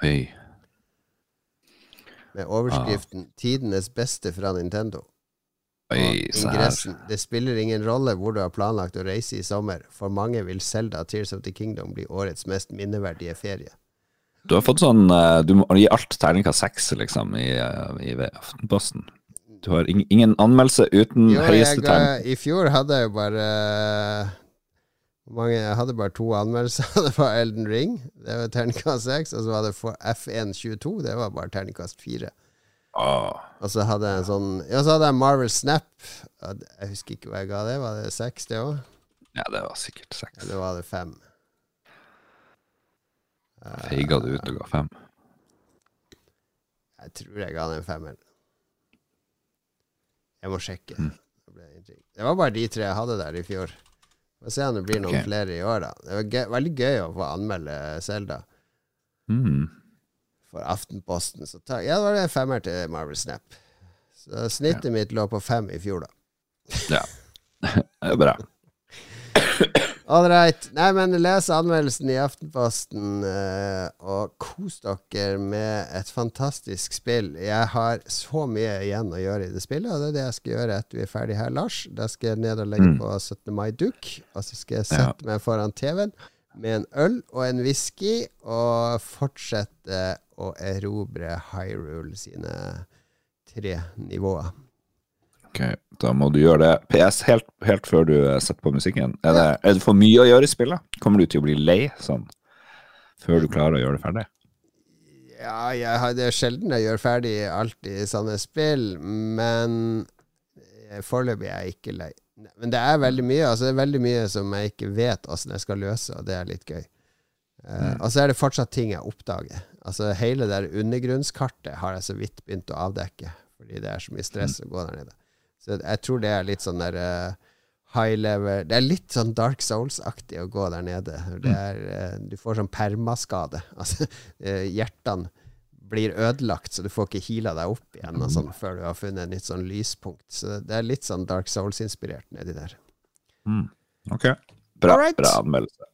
Oi. Med overskriften ah. 'Tidenes beste fra Nintendo'. Oi, ingressen 'Det spiller ingen rolle hvor du har planlagt å reise i sommer. For mange vil Selda Tears of the Kingdom bli årets mest minneverdige ferie'. Du har fått sånn eh, Du må gi alt terningkast seks, liksom, i, eh, i Aftenposten. Du har ingen anmeldelse uten jo, høyeste tegn. I fjor hadde jeg jo bare mange, jeg hadde bare to anmeldelser. [laughs] Det var Elden Ring, det var terningkast 6. Og så var det for F122, det var bare terningkast 4. Oh. Og så hadde jeg en sånn Ja, så hadde jeg Marvel Snap. Jeg husker ikke hva jeg ga det. Var det 6, det òg? Ja, det var sikkert 6. Eller var det 5? Feiga du ut og ga 5? Jeg tror jeg ga den en femmer. Jeg må sjekke. Mm. Det var bare de tre jeg hadde der i fjor. Få se om det blir noen okay. flere i år, da. Det var gøy, veldig gøy å få anmelde Selda. Mm. For Aftenposten. Så ta, ja, det var en femmer til Marvel Snap. Så snittet ja. mitt lå på fem i fjor, da. ja. [laughs] Det er bra. [laughs] Ålreit. Nei, men les anmeldelsen i Aftenposten, uh, og kos dere med et fantastisk spill. Jeg har så mye igjen å gjøre i det spillet, og det er det jeg skal gjøre etter vi er ferdig her, Lars. Da skal jeg ned og legge mm. på 17. mai-dukk, og så skal jeg sette meg foran TV-en med en øl og en whisky, og fortsette å erobre Hyrule sine tre nivåer. Ok, da må du gjøre det. PS, helt, helt før du eh, setter på musikken. Er det, er det, for mye å gjøre i spillet? Kommer du til å bli lei sånn før du klarer å gjøre det ferdig? Ja, jeg, det er sjelden jeg gjør ferdig alt i sånne spill, men foreløpig er jeg ikke lei. Men det er veldig mye Altså det er veldig mye som jeg ikke vet åssen jeg skal løse, og det er litt gøy. Uh, Og så er det fortsatt ting jeg oppdager. Altså Hele det der undergrunnskartet har jeg så vidt begynt å avdekke, fordi det er så mye stress å gå der nede. Så jeg tror det er litt sånn der uh, high level Det er litt sånn Dark Souls-aktig å gå der nede. Det er, uh, du får sånn permaskade. [laughs] Altså uh, hjertene blir ødelagt, så du får ikke heala deg opp igjen og sånn, før du har funnet et nytt sånn lyspunkt. Så det er litt sånn Dark Souls-inspirert nedi der. Mm. Ok. Bra, bra anmeldelse.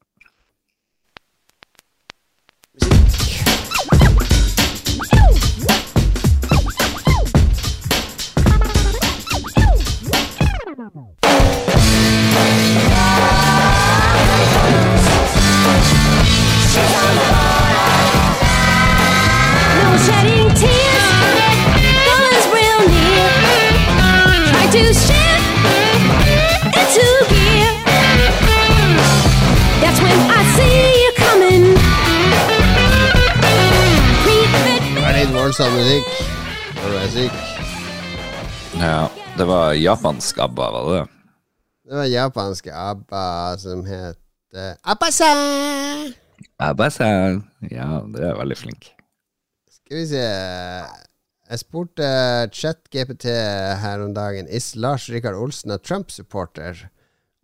Var japansk ABBA, var det det? Det var japanske ABBA som het ABBA-san. ABBA-san. Ja, det er veldig flink. Skal vi se Jeg spurte ChatGPT her om dagen Is Lars Rikard Olsen a Trump-supporter?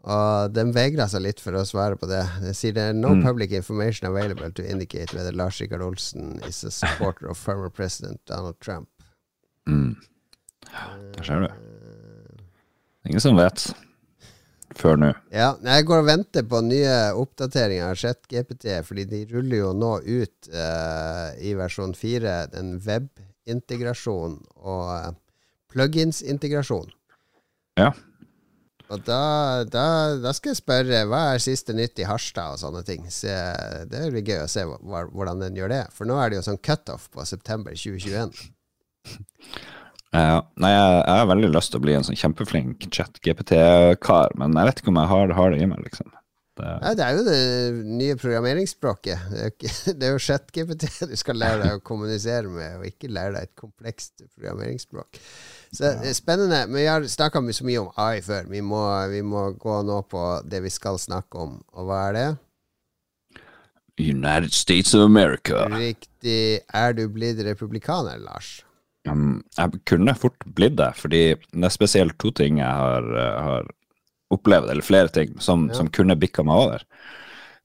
Og den vegra seg litt for å svare på det. Den sier det er no public information available to indicate whether Lars Rikard Olsen is a supporter of former president Donald Trump. Mm. Der ser du. Ingen som vet. Før nå. Ja, jeg går og venter på nye oppdateringer av ChatGPT, fordi de ruller jo nå ut uh, i versjon 4 en webintegrasjon og uh, plugins-integrasjon. Ja. Og da, da, da skal jeg spørre hva er siste nytt i Harstad og sånne ting. Se, det blir gøy å se hva, hvordan den gjør det. For nå er det jo sånn cutoff på september 2021. Ja, nei, jeg, jeg har veldig lyst til å bli en sånn kjempeflink chat-GPT-kar, men jeg vet ikke om jeg har, har det i meg, liksom. Det, Ja, det er jo det nye programmeringsspråket. Det er jo, [laughs] ChatGPT du skal lære deg å kommunisere med, og ikke lære deg et komplekst programmeringsspråk. Så det er spennende. Men vi har snakka så mye om AI før. Vi må, vi må gå nå på det vi skal snakke om. Og hva er det? United States of America. Riktig. Er du blitt republikaner, Lars? Um, jeg kunne fort blitt det, fordi det er spesielt to ting jeg har, eh, har opplevd, eller flere ting, som, som kunne bikka meg over.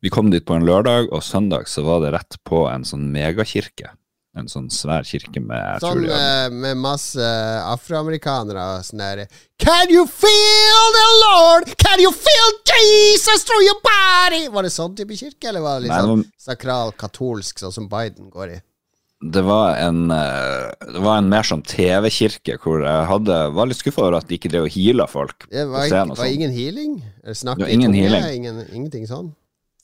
Vi kom dit på en lørdag, og søndag så var det rett på en sånn megakirke. En sånn svær kirke med Sånn eh, med masse afroamerikanere og sånn der Can you feel the Lord? Can you feel Jesus through your body? Var det sånn type kirke, eller var det litt Nei, sånn sakral katolsk, sånn som Biden går i? Det var en, eh, det var en mer sånn TV-kirke hvor jeg hadde, var litt skuffa over at de ikke drev og heala folk Det på var, og var sånn. ingen healing? Det var ingen healing. Ingen, ingenting sånn?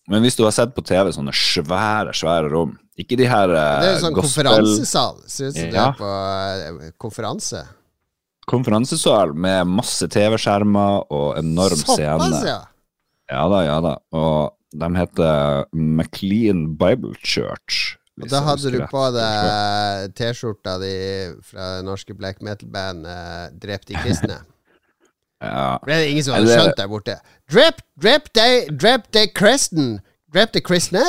Men hvis du har sett på TV sånne svære, svære rom Ikke de her gospel... Det er jo sånn gospel- konferansesal. Ser ut som det du er på eh, konferanse. konferansesal med masse TV-skjermer og enorm scene. Såpass, ja! Ja da, ja da. Og de heter McLean Bible Church. Og hvis da hadde du på deg T-skjorta di fra det norske black metal-band eh, Drep de kristne. [laughs] Ja. For det ingen som hadde skjønt der borte. Drep, drep de, drep de kristen. Drep de kristne?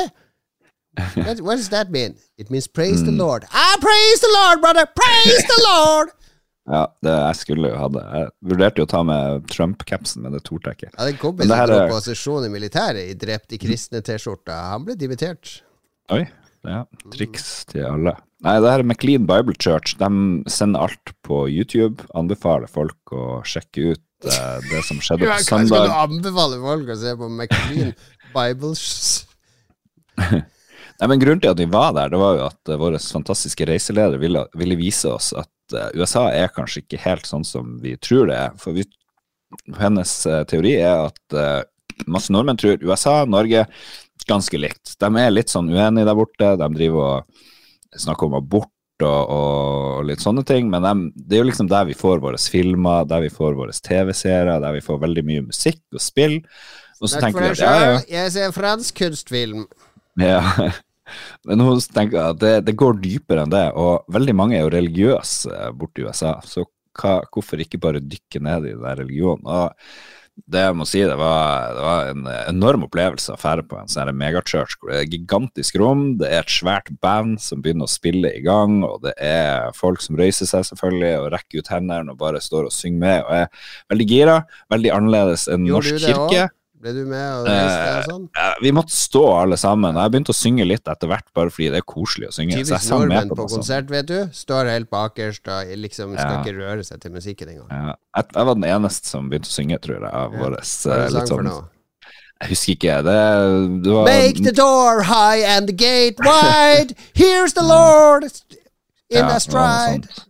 What, what does that mean? It means praise Mm. the Lord. I praise the Lord, brother! Praise the Lord! [laughs] ja, det jeg skulle jo ha det. Jeg vurderte jo å ta med Trump-capsen, men det torde jeg ikke. Ja, den kompisen som dro på sesjon i militæret i Drept de kristne-T-skjorta. Han ble dimittert. Oi, ja. Triks til alle. Nei, det her er McLean Bible Church. De sender alt på YouTube. Anbefaler folk å sjekke ut eh, det som [laughs] skjedde Hva søndag. skal du anbefale folk å se på McLean [laughs] Bibles? Nei, men Grunnen til at vi var der, det var jo at uh, vår fantastiske reiseleder ville, ville vise oss at eh, USA er kanskje ikke helt sånn som vi tror det er. For vi, hennes eh, teori er at eh, masse nordmenn tror USA, Norge, ganske likt. De er litt sånn uenige der borte. De driver og snakker om abort og, og litt sånne ting, men de, det er jo liksom der vi får våre filmer, der vi får våre TV-seere, der vi får veldig mye musikk og spill. Og så Takk tenker vi at ja, ja. Jeg ser fransk kunstfilm. Ja. [laughs] Men nå tenker jeg at det, det går dypere enn det, og veldig mange er jo religiøse borti borte i USA, så hva, hvorfor ikke bare dykke ned i den religionen? Og Det jeg må si, det var, det var en enorm opplevelse å fære på en sånn megachurch. Det er et gigantisk rom, det er et svært band som begynner å spille i gang, og det er folk som røyser seg selvfølgelig og rekker ut hendene og bare står og synger med og er veldig gira. Veldig annerledes enn Gjorde norsk kirke. også? Ble du med og sånn? Eh, Vi måtte stå alle sammen. Jeg begynte å synge litt etter hvert, bare fordi det er koselig å synge. Typisk nordmenn på på konsert, vet du. Står helt bakerst og liksom skal Ja. ikke røre seg til musikken engang. Ja, jeg, jeg var den eneste som begynte å synge, tror jeg, av Ja. våre Hva er det litt sånn? Jeg husker ikke. Det, det var Make the door high and the gate wide. Here's the Lord [laughs] in Ja, a stride. sånt.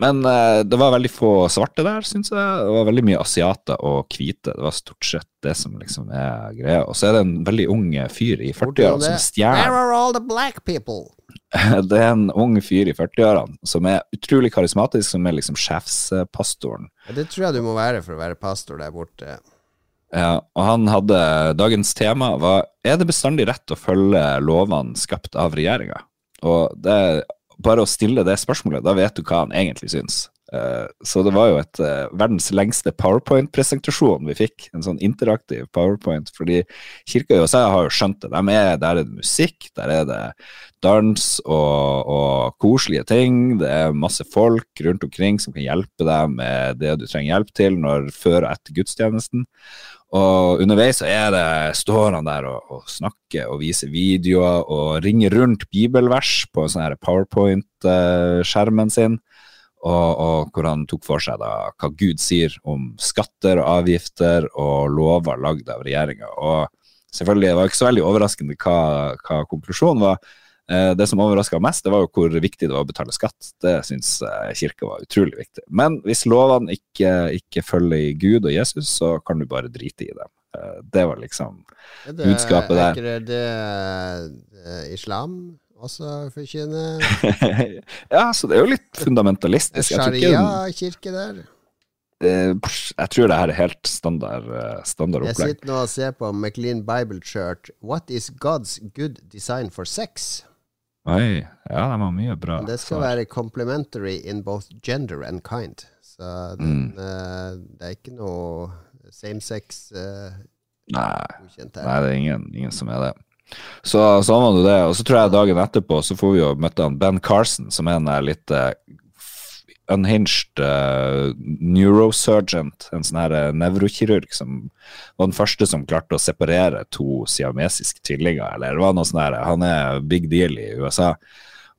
Men eh, det var veldig få svarte der, syns jeg. Det var veldig mye asiater og hvite. Det var stort sett det som liksom er greia. Og så er det en veldig ung fyr i 40-årene som stjeler Where are all the black people? [laughs] Det er en ung fyr i 40-årene som er utrolig karismatisk, som er liksom sjefspastoren. Det tror jeg du må være for å være pastor der borte. Ja, og han hadde Dagens tema var Er det bestandig rett å følge lovene skapt av regjeringa? Og det bare å stille det spørsmålet, da vet du hva han egentlig syns. Eh, så det var jo et eh, verdens lengste powerpoint-presentasjon vi fikk. En sånn interaktiv powerpoint. Fordi kirka i USA har jo skjønt det. De er, der er det musikk, der er det dans og, og koselige ting. Det er masse folk rundt omkring som kan hjelpe deg med det du trenger hjelp til når, før og etter gudstjenesten. Og underveis så er det, står han der og, og snakker og viser videoer og ringer rundt bibelvers på sånn powerpoint-skjermen sin. Og, og hvor han tok for seg da hva Gud sier om skatter og avgifter og lover lagd av regjeringa. Og selvfølgelig det var ikke så veldig overraskende hva, hva konklusjonen var. Eh, Det som overraska mest, det var jo hvor viktig det var å betale skatt. Det syns eh, kirka var utrolig viktig. Men hvis lovene ikke, ikke følger Gud og Jesus, så kan du bare drite i dem. Eh, Det var liksom Er det, Budskapet er der. ikke det, det islam også forkynner? [laughs] Ja, så det er jo litt fundamentalistisk. Sharia-kirke der? jeg tror det her er helt standard, standard opplegg. Jeg sitter nå og ser på McLean Bible Church. What is God's good design for sex? Oi, ja, de har mye bra. Det skal være complimentary in both gender and kind. Så den, eh, det er ikke noe same-sex uh, Nei, godkjent her. nei, det er ingen, ingen som er det. Så sånn var det det. Og så tror jeg dagen etterpå så får vi jo møte han Ben Carson, som er en der litt eh, unhinged uh, neurosurgeon, en sånn her eh, nevrokirurg som var den første som klarte å separere to siamesiske tvillinger, eller det var noe sånn her, han er big deal i USA.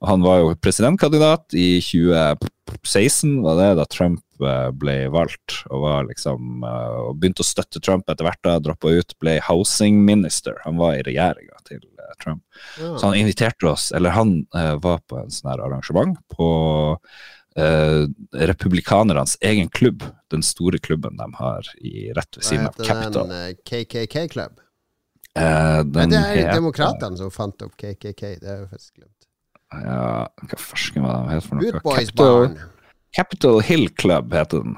Og han var jo presidentkandidat i 2016, var det da Trump eh, ble valgt, og var liksom eh, og begynte å støtte Trump etter hvert, da droppa ut, ble housing minister. Han var i regjeringa til eh, Trump. Ja. Så han inviterte oss, eller han eh, var på en sånn her arrangement på eh, republikanernes egen klubb, den store klubben de har i rett ved siden av heter Capitol. den eh, KKK Club? Eh, den det er heter- demokratene som fant opp KKK. Det har jeg faktisk glemt. Ja, hva farsken var de het for noe? Boys Capitol- Barn. Capitol Hill Club heter den.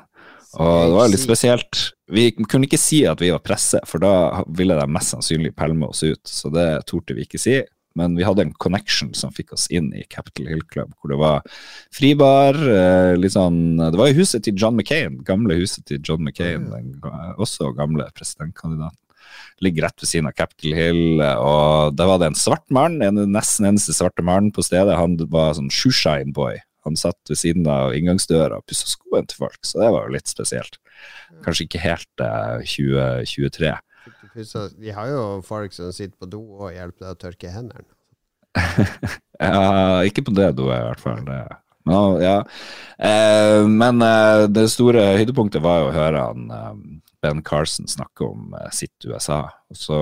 Og det var litt spesielt. Vi kunne ikke si at vi var presse, for da ville de mest sannsynlig pælme oss ut. Så det torde vi ikke si. Men vi hadde en connection som fikk oss inn i Capital Hill Club, hvor det var fribar. eh, sånn, det var i huset til John McCain, gamle huset til John McCain, den, også gamle presidentkandidaten. Ligger rett ved siden av Capitol Hill, og der var det en svart mann, en, nesten eneste svarte mann på stedet. Han var sånn shoeshine boy. Han satt ved siden av inngangsdøra og pussa skoene til folk, så det var jo litt spesielt. Kanskje ikke helt eh, 2023. Vi har jo folk som sitter på do og hjelper deg å tørke hendene. [laughs] Ja, ikke på det doet, i hvert fall. Det. Men, ja. eh, men eh, det store høydepunktet var jo å høre han eh, Ben Carson snakke om eh, sitt USA. Så,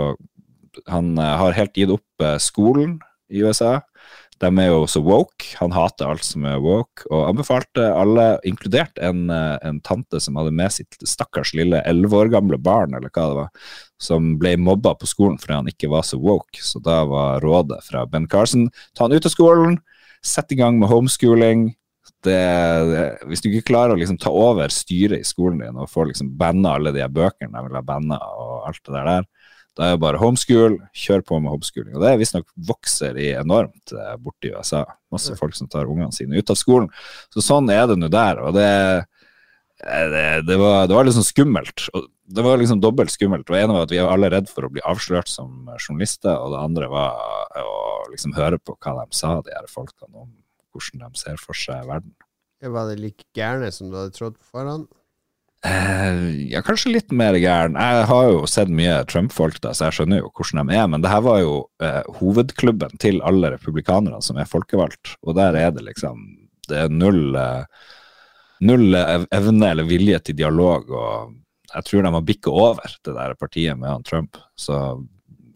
han eh, har helt gitt opp eh, skolen i USA. De er jo så woke. Han hater alt som er woke, og anbefalte alle, inkludert en, eh, en tante som hadde med sitt stakkars lille elleve år gamle barn, eller hva det var, som ble mobba på skolen fordi han ikke var så woke. Så da var rådet fra Ben Carson ta han ut av skolen, sett i gang med homeschooling. Det, det, hvis du ikke klarer å liksom ta over styret i skolen din og få liksom banna alle de bøkene de vil ha banna og alt det der, da er det bare homeschool, kjør på med homeschooling. Og det visstnok vokser i enormt borti borte i USA. Masse folk som tar ungene sine ut av skolen. Så sånn er det nå der. Og det Eh, Det, det, var, det var liksom skummelt. Og det var liksom dobbelt skummelt. Det ene var at vi var alle redd for å bli avslørt som journalister, og det andre var å liksom høre på hva de sa, de her folkene, om hvordan de ser for seg verden. Var det like gærne som du hadde trodd på forhånd? Eh, ja, kanskje litt mer gæren. Jeg har jo sett mye Trump-folk, da, så jeg skjønner jo hvordan de er. Men det her var jo eh, hovedklubben til alle republikanerne som er folkevalgt, og der er det liksom Det er null eh, Null evne eller vilje til dialog, og jeg tror de har bikka over det der partiet med han Trump. Så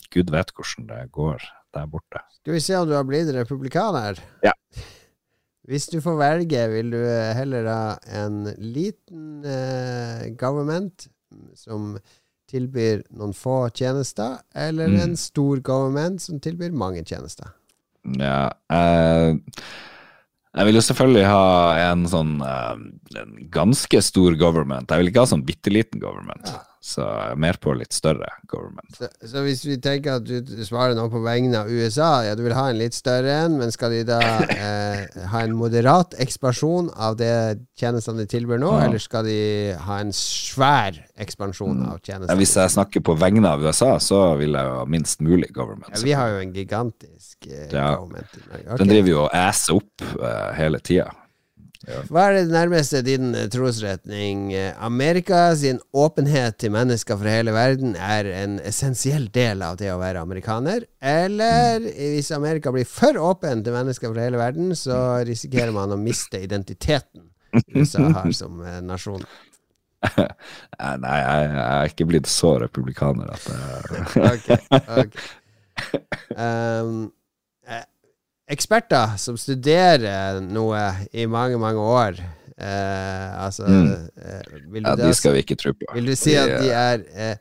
gud vet hvordan det går der borte. Skal vi se om du har blitt republikaner? Ja. Hvis du får velge, vil du eh, heller ha en liten eh, government som tilbyr noen få tjenester, eller Mm. en stor government som tilbyr mange tjenester? Ja, eh, jeg vil jo selvfølgelig ha en sånn eh, en ganske stor government. Jeg vil ikke ha sånn bitte liten government. Så er mer på litt større government. Så, så hvis vi tenker at du svarer noe på vegne av USA, ja, du vil ha en litt større en, men skal de da eh, ha en moderat ekspansjon av det tjenestene de tilbyr nå, Ja. eller skal de ha en svær ekspansjon av Ja, tjenestene? hvis jeg snakker på vegne av USA, så vil jeg jo ha minst mulig government. ja, vi har jo en gigantisk eh, Ja. government i Norge. Okay. Den driver jo og æser opp eh, hele tida. Hva er det nærmeste din eh, trosretning? Eh, Amerika sin åpenhet til mennesker fra hele verden er en essensiell del av det å være amerikaner? Eller hvis Amerika blir for åpen til mennesker fra hele verden, så risikerer man å miste identiteten USA har som eh, nasjon? [laughs] Eh, Nei, jeg, jeg er ikke blitt så republikaner at jeg [laughs] Ok, ok. [laughs] Um, eh, eksperter som studerer noe i mange, mange år eh, Altså Mm. eh, ja, De skal vi ikke tro på. vil du si at de er eh,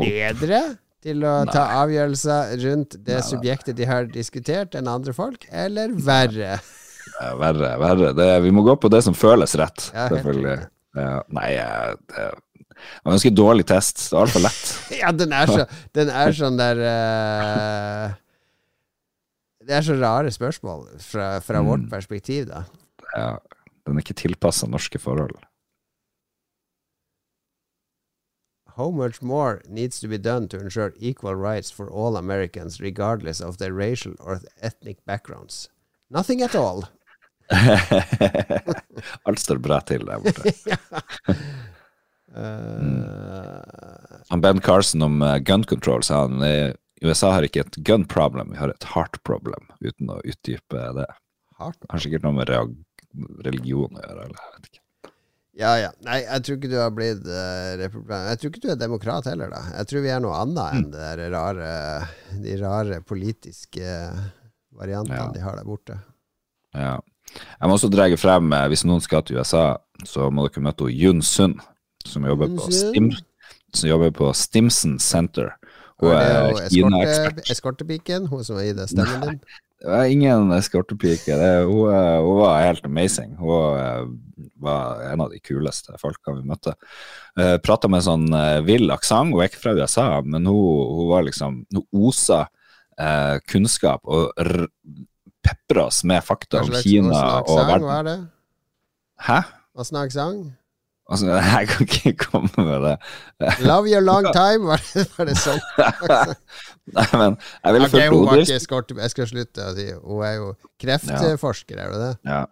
bedre til å ta avgjørelser rundt det Nei, nei. subjektet de har diskutert, enn andre folk, eller verre? [laughs] Ja, verre, verre. Det, vi må gå på det som føles rett, Ja, selvfølgelig. Ja, nei, eh, det var en ganske dårlig test. Det var altfor lett. [laughs] Ja, den er, så, den er [laughs] sånn der eh, Det er så rare spørsmål fra, fra Mm. vårt perspektiv, da. Ja, den er ikke tilpassa norske forhold. How much more needs to be done to ensure equal rights for all Americans, regardless of their racial or ethnic backgrounds? Nothing at all. [laughs] Alt står bra til der borte. [laughs] Uh, Han Ben Carson om eh, gun control sa han eh, USA har ikke et gun problem, vi har et heart problem, uten å utdype det. Heart? Har sikkert noe med religion å gjøre, eller jeg vet ikke. Ja, ja. Nei, jeg tror ikke du har blitt uh, republikaner. Jeg tror ikke du er demokrat heller, da. Jeg tror vi er noe annet enn det der rare, de rare politiske variantene Ja. de har der borte. Ja. Jeg må også dra frem, eh, hvis noen skal til USA, så må dere møte Jun Sund, som jobber på, Yun Stim, som jobber på Stimson Center. Og jo Kina-ekspert. eskortepiken, hun som deg stemmen din. Det var ingen eskortepike. Hun, eh, hun var helt amazing. Hun eh, var en av de kuleste folkene vi møtte. Uh, Prata med sånn eh, vill aksent. Hun er ikke fra USA, men hun, hun var liksom Hun osa eh, kunnskap og pepra oss med fakta om om og Kina Hva og aksent verden. var det? Hæ? Hva slags aksent? Altså, [laughs] jeg kan ikke komme med det. Love you long [laughs] time, var det, var det sånn? [laughs] Nei, men jeg ville okay, hun var ikke. Jeg skal slutte å si Hun er jo kreftforsker, er det det? Ja.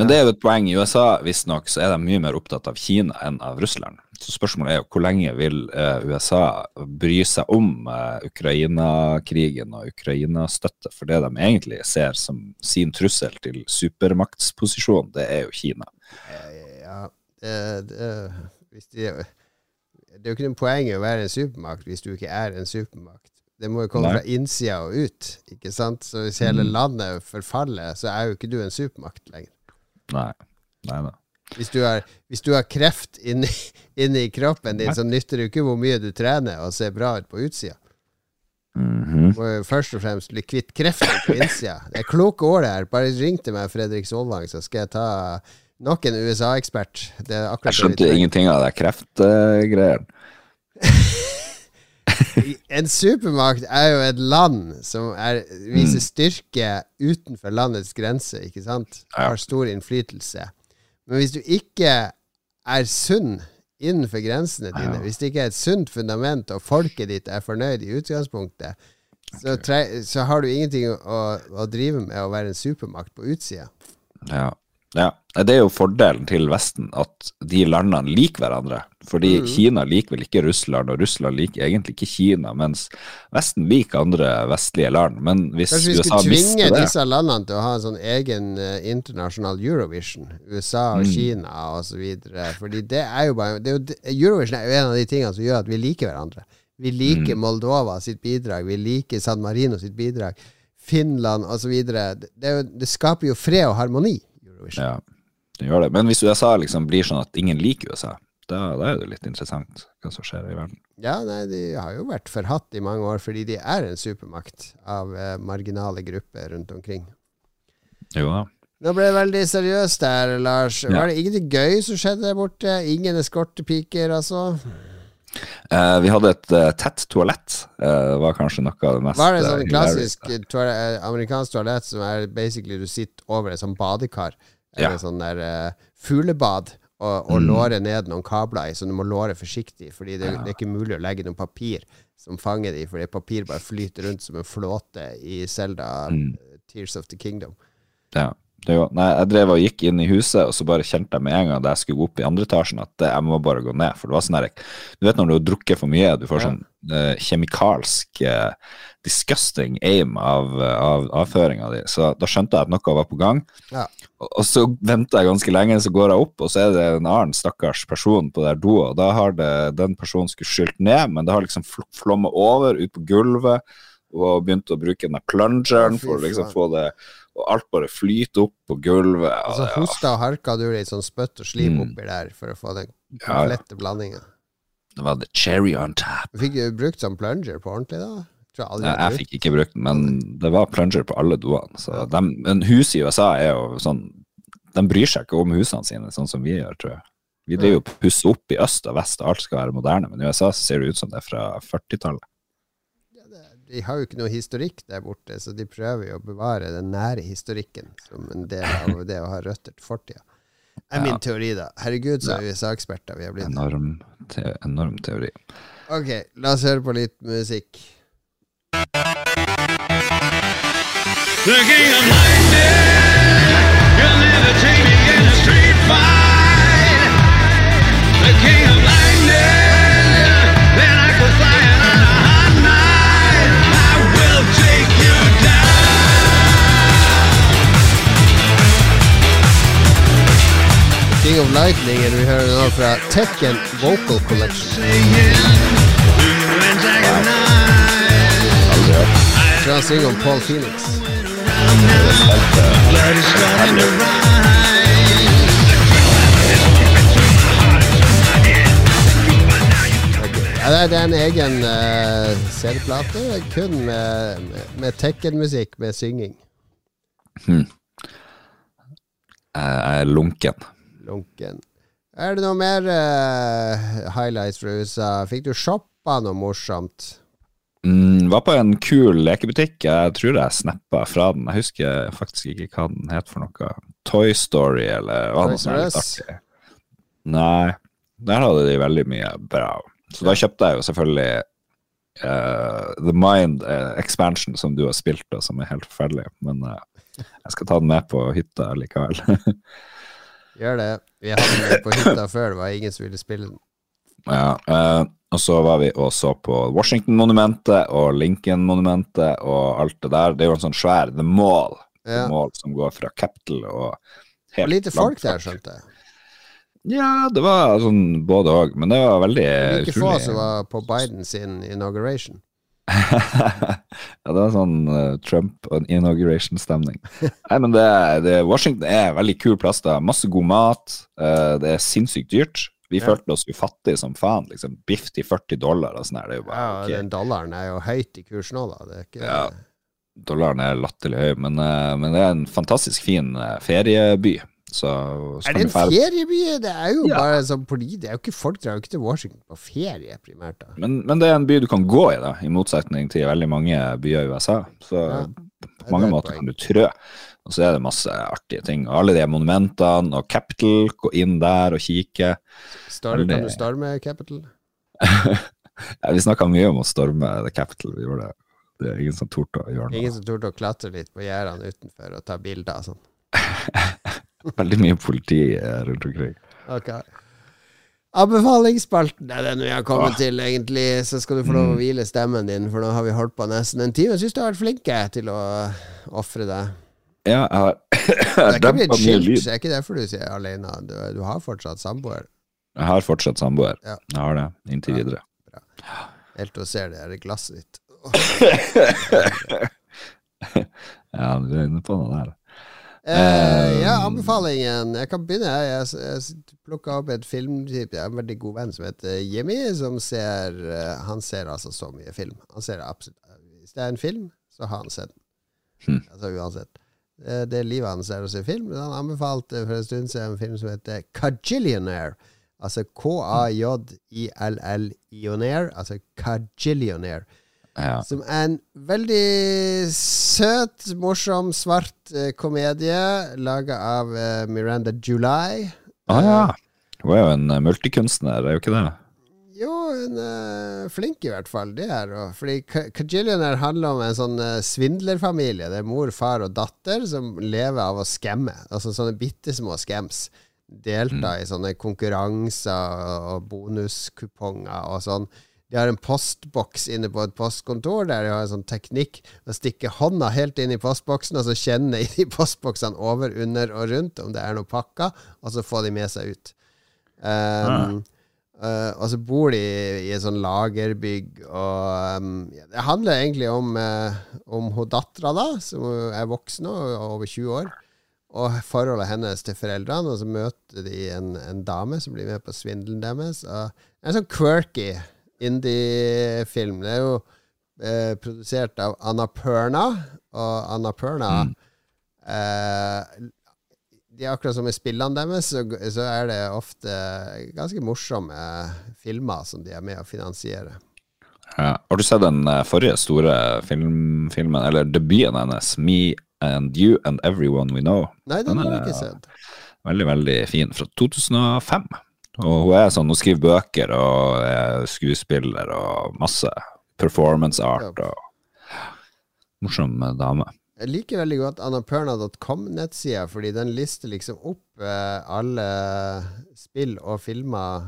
Men det er jo et poeng. I USA visstnok så er de mye mer opptatt av Kina enn av Russland. Så spørsmålet er jo hvor lenge vil eh, USA bry seg om eh, Ukraina-krigen og Ukraina-støtte? For det de egentlig ser som sin trussel til supermaktsposisjon, det er jo Kina. Det, det, hvis de, det er jo ikke noe poeng å være en supermakt hvis du ikke er en supermakt. Det må jo komme Nei. fra innsida og ut, ikke sant? Så hvis hele Mm. landet forfaller, så er jo ikke du en supermakt lenger. Nei. Nei da. Hvis du har, hvis du har kreft inni, inni kroppen din, så nytter det ikke hvor mye du trener og ser bra ut på utsida. Mhm. Du må jo først og fremst bli kvitt kreften på innsida. Det er kloke år det her. Bare ring til meg, Fredrik Solvang, så skal jeg ta nok en USA-ekspert. Er Jeg skjønte ingenting av det kreftgreiene. [laughs] En supermakt er jo et land som er, viser Mm. styrke utenfor landets grense, ikke sant? Har stor innflytelse. Men hvis du ikke er sunn innenfor grensene dine, hvis det ikke er et sunt fundament, og folket ditt er fornøyd i utgangspunktet, så, tre, så har du ingenting å, å drive med å være en supermakt på utsida. Ja. Ja. Det er jo fordelen til Vesten, at de landene liker hverandre. Fordi Mm. Kina liker vel ikke Russland, og Russland liker egentlig ikke Kina, mens Vesten liker andre vestlige land. Men hvis Kanskje vi USA skulle tvinge disse landene til å ha en sånn egen eh, internasjonal Eurovision. USA og Mm. Kina videre. Fordi det er jo bare det er jo, Eurovision er jo en av de tingene som gjør at vi liker hverandre. Vi liker Mm. Moldova sitt bidrag, vi liker San Marino sitt bidrag, Finland osv. Det, det, det skaper jo fred og harmoni. Eurovision. Ja, den gjør det. Men hvis USA liksom blir sånn at ingen liker USA, da, da er det litt interessant hva som skjer i verden. Ja, nei, de har jo vært forhatt i mange år fordi de er en supermakt av eh, marginale grupper rundt omkring. Jo da. Nå ble det veldig seriøst der, Lars. Ja. Var det ingenting gøy som skjedde der borte? Ingen eskortepiker, altså? Eh, vi hadde et uh, tett toalett. Uh, var kanskje noe av det mest Var det eh, sånn klassisk toal- eh, amerikansk toalett som er basically du sitter over et sånt badekar? Eller Ja. sånn der uh, fuglebad, og, og Mm. låre ned noen kabler i, så du må låre forsiktig, fordi det, det er ikke mulig å legge noe papir som fanger de, fordi papir bare flyter rundt som en flåte i Zelda Mm. Tears of the Kingdom. Ja. Det var, nei, jeg drev og gikk inn i huset, og så bare kjente jeg med en gang da jeg skulle gå opp i andre etasjen, at eh, jeg må bare gå ned. For det var sånn her Du vet når du har drukket for mye, du får Ja. sånn eh, kjemikalsk eh, disgusting aim av, av avføringa di. Så da skjønte jeg at noe var på gang. Ja. Og, så venter jeg ganske lenge, så går jeg opp, og så er det en annen stakkars person på der do. Og da har det, den personen skulle skylt ned, men det har liksom fl flommet over ut på gulvet, og begynt å bruke den der plungeren for å liksom få det Og alt bare flyter opp på gulvet. Og så og det- hosta og harka du litt sånn spøtt og slim Mm. oppi der for å få den Ja, ja. komplette blandinga. Det var the cherry on top. Fikk du brukt sånn plunger på ordentlig, da? Jeg Jeg, fikk ikke brukt den, men det var plunger på alle doene. Så dem- men huset i USA er jo sånn De bryr seg ikke om husene sine, sånn som vi gjør, tror jeg. Vi driver jo pusser opp i øst og vest, og alt skal være moderne, men i USA så ser det ut som det er fra 40-tallet. De har jo ikke noe historikk der borte, så de prøver jo å bevare den nære historikken som en del av [laughs] det å ha røtter til fortida. er min teori, da. Herregud, så er USA-eksperter vi har blitt. Enorm, te enorm teori. Ok, la oss høre på litt musikk. The king of lightning, you'll never take me in a street fight. The king of lightning, then I go flying on a hot night. I will take you down. King of Lightning er vi hører nå fra Tekken Vocal Collection. Singing, antagonize. Aldri Så han synger om Paul Phoenix. Ja, det er- en egen uh, CD-plate, kun med, med, Tekken-musikk med synging. Jeg er lunken. Lunken. Er det noe mer uh, highlights fra USA? Fikk du shoppa noe morsomt? Mm, var på en kul lekebutikk. Jeg tror jeg snappa fra den. Jeg husker faktisk ikke hva den het for noe. Toy Story, eller hva det noe sånt R litt Us? artig? Nei, der hadde de veldig mye bra. Så da kjøpte jeg jo selvfølgelig uh, The Mind uh, Expansion, som du har spilt, og som er helt forferdelig. Men uh, jeg skal ta den med på hytta likevel. [laughs] Gjør det. Vi hadde den på hytta før, det var ingen som ville spille den. Ja, eh, og så var vi og så på Washington-monumentet og Lincoln-monumentet og alt det der. Det er jo en sånn svær The Mall, The Mall som går fra Capital og helt Og lite folk der, skjønte jeg. Ja, det var sånn både òg, men det var veldig Like få som var på Bidens inauguration. [laughs] ja, det var sånn uh, Trump og inauguration-stemning. Nei, men det, det, Washington er en veldig kul plass. Det er Masse god mat. Uh, det er sinnssykt dyrt. Vi Ja. følte oss jo fattige som faen. liksom Biff til 40 dollar og sånn her. Er Ja, bare og ok. den dollaren er jo høyt i kurs nå, da. Det er ikke Ja. Dollaren er latterlig høy, men, eh, men det er en fantastisk fin eh, ferieby. Så, så Er det en ferieby? Det er jo Ja. bare sånn. Det er jo ikke folk drar jo ikke til Washington på ferie, primært. da Men, men det er en by du kan gå i, da i motsetning til veldig mange byer i USA. Så. På mange er måter kan du trø. Og så er det masse artige ting. Og alle de monumentene og Capital, gå inn der og kikke. Storm, kan du storme Capital? [laughs] Ja, vi snakka mye om å storme The Capital, vi gjorde det. Det er ingen som torde å gjøre noe. Ingen som torde å klatre litt på gjerdene utenfor og ta bilder og sånn. [laughs] Veldig mye politi eh, rundt omkring. Ok. Anbefalingsspalten er den vi har kommet til, egentlig. Så skal du få lov å hvile stemmen din, for nå har vi holdt på nesten en time. Jeg syns du har vært flink til å ofre deg. Ja, [laughs] jeg har Det er ikke skilt, lyd. det er ikke derfor du sier alene. Du, du har fortsatt samboer. Jeg har fortsatt samboer. Ja. Jeg har det, inntil videre. Helt til å se det her glasset ditt. [laughs] Ja, du er inne på noe der. Eh, ja, anbefalingen. Jeg kan begynne. Jeg, jeg, jeg plukka opp et filmtype. Jeg har en veldig god venn som heter Jimmy, som ser eh, Han ser altså så mye film. Han ser absolutt Hvis det er en film, så har han sett den. Hmm. Altså uansett. Det, det er livet hans er å se film. Han anbefalte for en stund siden en film som heter Kajillionaire. Altså K-a-j-i-l-l-ionaire. Altså Kajillionaire. Ja. Som er en veldig søt, morsom, svart eh, komedie laga av eh, Miranda July. Å ja. Hun er jo en eh, multikunstner, er jo ikke det? Jo, hun er flink i hvert fall, det er hun. Fordi Ka- Kajillionaire handler om en sånn eh, svindlerfamilie. Det er mor, far og datter som lever av å skamme. Altså sånne bitte små scams. Delta i sånne konkurranser og bonuskuponger og sånn. De har en postboks inne på et postkontor der de har en sånn teknikk å stikke hånda helt inn i postboksen, og så kjenne i de postboksene over, under og rundt om det er noe pakka, og så få de med seg ut. Um, eh, og så bor de i et sånn lagerbygg, og um, det handler egentlig om, uh, om hun dattera, da, som er voksen og over 20 år, og forholdet hennes til foreldrene, og så møter de en, en dame som blir med på svindelen deres. Og en sånn quirky indie-film. Det er jo uh, produsert av Anna Perna, og Anna Perna eh, De akkurat som i spillene deres, så, så er det ofte ganske morsomme filmer som de er med å finansiere. Ja. Har du sett den eh, forrige store film, filmen, eller debuten hennes, Me and You and Everyone We Know? Nei, den Den har jeg ikke sett. Veldig, veldig fin, fra 2005. Og hun er sånn, hun skriver bøker og er skuespiller og masse performance art og morsom dame. Jeg liker veldig godt annapurna.com-nettsida, fordi den lister liksom opp eh, alle spill og filmer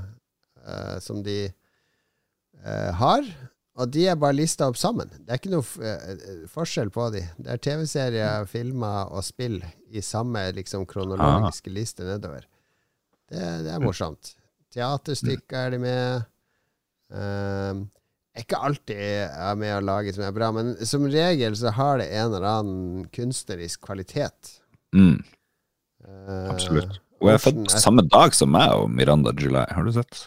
eh, som de eh, har. Og de er bare lista opp sammen. Det er ikke noe f- eh, forskjell på de. Det er TV-serier, filmer og spill i samme liksom kronologiske liste nedover. Det, det er morsomt. Teaterstykker er de med. Um, ikke alltid er med å lage som er bra, men som regel så har det en eller annen kunstnerisk kvalitet. Mm, Uh, absolutt. Hun er har født samme dag som meg og Miranda July, har du sett?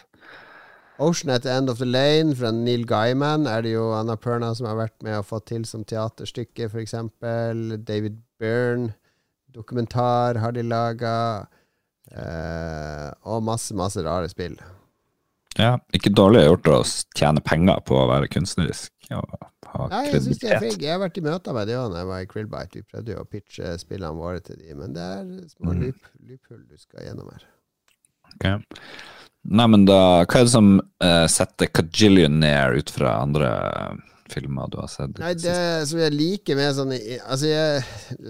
Ocean at the End of the Lane fra Neil Gaiman er det jo Anna Perna som har vært med og fått til som teaterstykke, f.eks. David Byrne. Dokumentar har de laga. Eh, og masse, masse rare spill. Ja, ikke dårlig gjort å tjene penger på å være kunstnerisk og ha Nei, jeg synes de er kredibilitet. flinke. Jeg har vært i møter med de òg da jeg var i Krillbite. Vi prøvde jo å pitche spillene våre til de, men det er små Mm. lyphull du skal gjennom her. Ok. Nei, men da, hva er det som uh, setter Kajillionaire ut fra andre eh, filmer du har sett? Nei, det som jeg liker med sånne, altså jeg,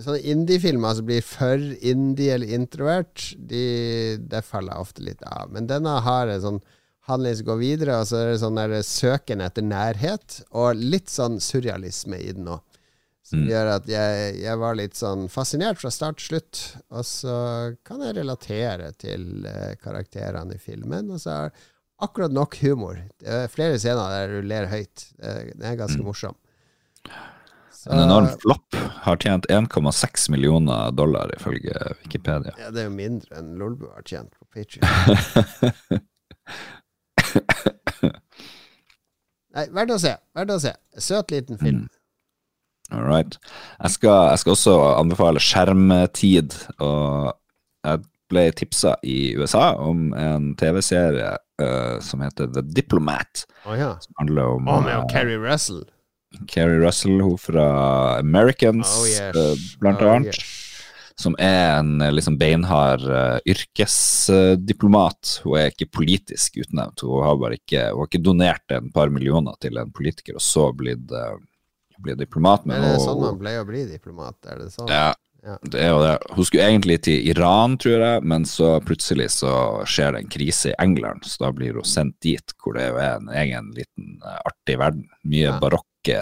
sånne indie-filmer som blir for indie eller introvert, de, det faller jeg ofte litt av. Men denne har en sånn som går videre, og så er det sånn der søken etter nærhet, og litt sånn surrealisme i den òg. Som Mm. gjør at jeg, jeg var litt sånn fascinert fra start til slutt. Og så kan jeg relatere til eh, karakterene i filmen. Og så er akkurat nok humor. Det er flere scener der du ler høyt. Det, er ganske morsom. Så- En enorm flopp. Har tjent 1,6 millioner dollar, ifølge Wikipedia. Ja, det er jo mindre enn Lolbu har tjent på Patreon. [laughs] [laughs] Nei, verdt å se. Verdt å se. Søt liten film. All right. Jeg skal, jeg skal også anbefale skjermtid. Og jeg ble tipsa i USA om en TV-serie uh, som heter The Diplomat. Oh, ja. Som handler om oh, med uh, Carrie Russell. Carrie Russell, hun fra Americans, Oh, yes. uh, blant Oh, annet. yes. Som er en eh, liksom beinhard uh, yrkesdiplomat. hun er ikke politisk utnevnt. Hun har bare ikke, hun har ikke donert en par millioner til en politiker, og så blitt, uh, blitt diplomat. Men Er det sånn man pleier å bli diplomat? Er det sånn? Ja, Ja. det er jo det. Hun skulle egentlig til Iran, tror jeg, men så plutselig så skjer det en krise i England, så da blir hun sendt dit, hvor det jo er en egen liten artig verden. Mye Ja. barokke,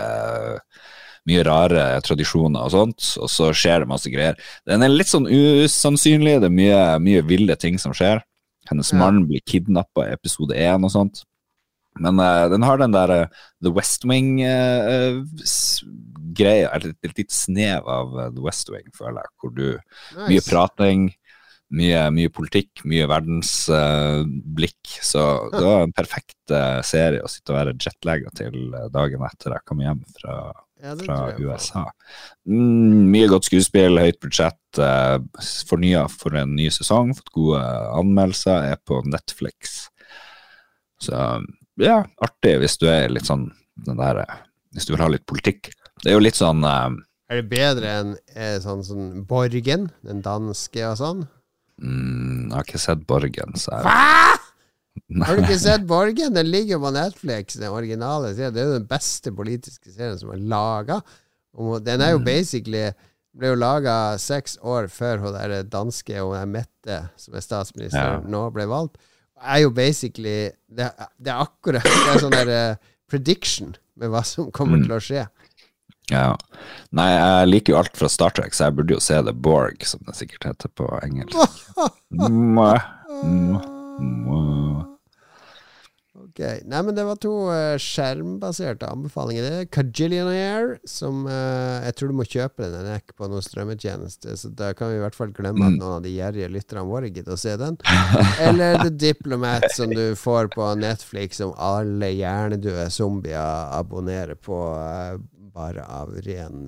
mye rare tradisjoner og sånt, og så skjer det masse greier. Den er litt sånn usannsynlig, det er mye, mye ville ting som skjer. Hennes Ja. mann blir kidnappa i episode én og sånt. Men uh, den har den der uh, The West Wing-greia, eller et, et litt snev av eh, The West Wing, føler jeg, hvor du Mye Nice. prating, mye, mye politikk, mye verdensblikk. så det var en perfekt eh, serie å sitte og være jetlagga til eh, dagen etter jeg kom hjem fra, Ja, fra. USA. Mm, mye godt skuespill, høyt budsjett. Eh, Fornya for en ny sesong, fått gode anmeldelser, er på Netflix. Så ja, artig hvis du er litt sånn den der eh, Hvis du vil ha litt politikk. Det er jo litt sånn eh, Er det bedre enn eh, sånn, sånn Borgen, den danske og sånn? mm, Jeg har ikke sett Borgen, så jeg Hva?! Har du ikke sett Borgen? Den ligger på Netflix, den originale serien. Det er jo den beste politiske serien som er laga. Den er jo basically ble jo laga seks år før hun der danske og der Mette, som er statsminister, Ja. nå ble valgt. Er jo basically Det, det er akkurat Det er sånn der eh, prediction med hva som kommer til å skje. Ja. Nei, jeg liker jo alt fra Star Trek, så jeg burde jo se The Borg, som det sikkert heter på engelsk. [laughs] Ok, Nei, men det var to uh, skjermbaserte anbefalinger. Det er Cajillionaire, som uh, jeg tror du må kjøpe den. Den er ikke på noen strømmetjeneste, så da kan vi i hvert fall glemme at noen av de gjerrige lytterne våre gidder å se den. [laughs] Eller The Diplomat, som du får på Netflix, som alle hjernedøde zombier abonnerer på uh, bare av ren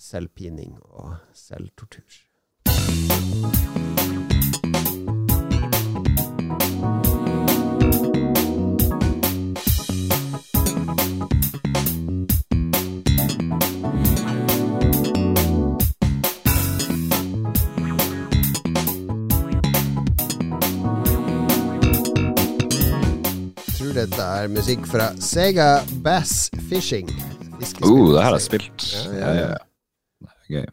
selvpining og selvtortur. Dette er musikk fra Sega Bass Fishing. Uh, det her har jeg spilt. Ja, Ja, ja, ja. Det er Gøy.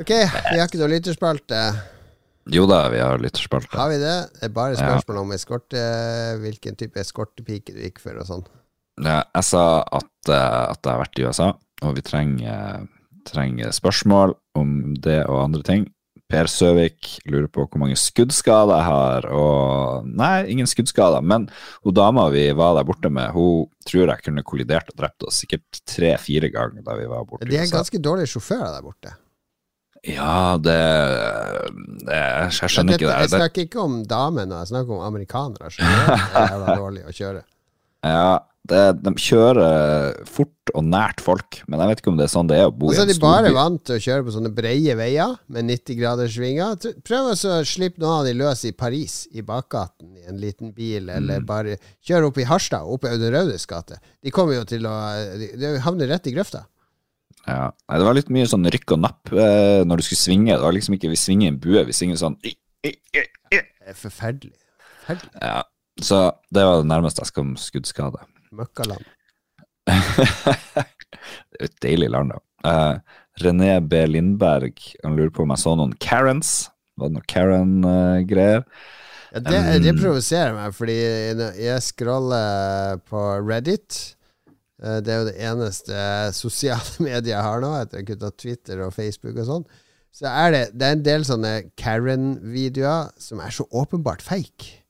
Ok, vi har ikke noe lytterspalte. Jo da, vi har lytterspalte. Har vi det? Det er bare spørsmål om eskorte, hvilken type eskortepike du gikk for og sånn. Jeg sa at, eh, at jeg har vært i USA, og vi trenger, trenger spørsmål om det og andre ting. Per Søvik lurer på hvor mange skuddskader jeg har, og Nei, ingen skuddskader, men hun dama vi var der borte med, hun tror jeg kunne kollidert og drept oss sikkert tre-fire ganger da vi var borte De er ganske dårlige sjåfører der borte. Ja, det, det Jeg skjønner ikke det. Jeg snakker ikke om damer nå, jeg snakker om amerikanere. generelt. Det er jævla dårlig å kjøre. [laughs] Ja, det, de kjører fort og nært folk, men jeg vet ikke om det er sånn det er å bo altså, i en storby. de bare storby. vant til å kjøre på sånne breie veier med 90-graderssvinger. Prøv å slippe noen av de løs i Paris, i bakgaten, i en liten bil, Mm. eller bare kjøre opp i Harstad, opp i Audun Raudes gate. De kommer jo til å De, havner rett i grøfta. Ja. Det var litt mye sånn rykk og napp eh, når du skulle svinge. Det var liksom ikke vi svinger en bue, vi svinger sånn i, i, i. Det er forferdelig. Forferdelig. Ja. Så det var det nærmeste jeg kom skuddskade. Møkkaland. [laughs] det er et deilig land, da. Uh, René B. Lindberg han lurer på om jeg så noen Karens. Var det noen Karen-greier? Ja, det, det provoserer meg, fordi jeg scroller på Reddit eh, Det er jo det eneste sosiale [laughs] mediet jeg har nå, etter å ha kutta Twitter og Facebook og sånn. Så er det, det er en del sånne Karen-videoer som er så åpenbart fake.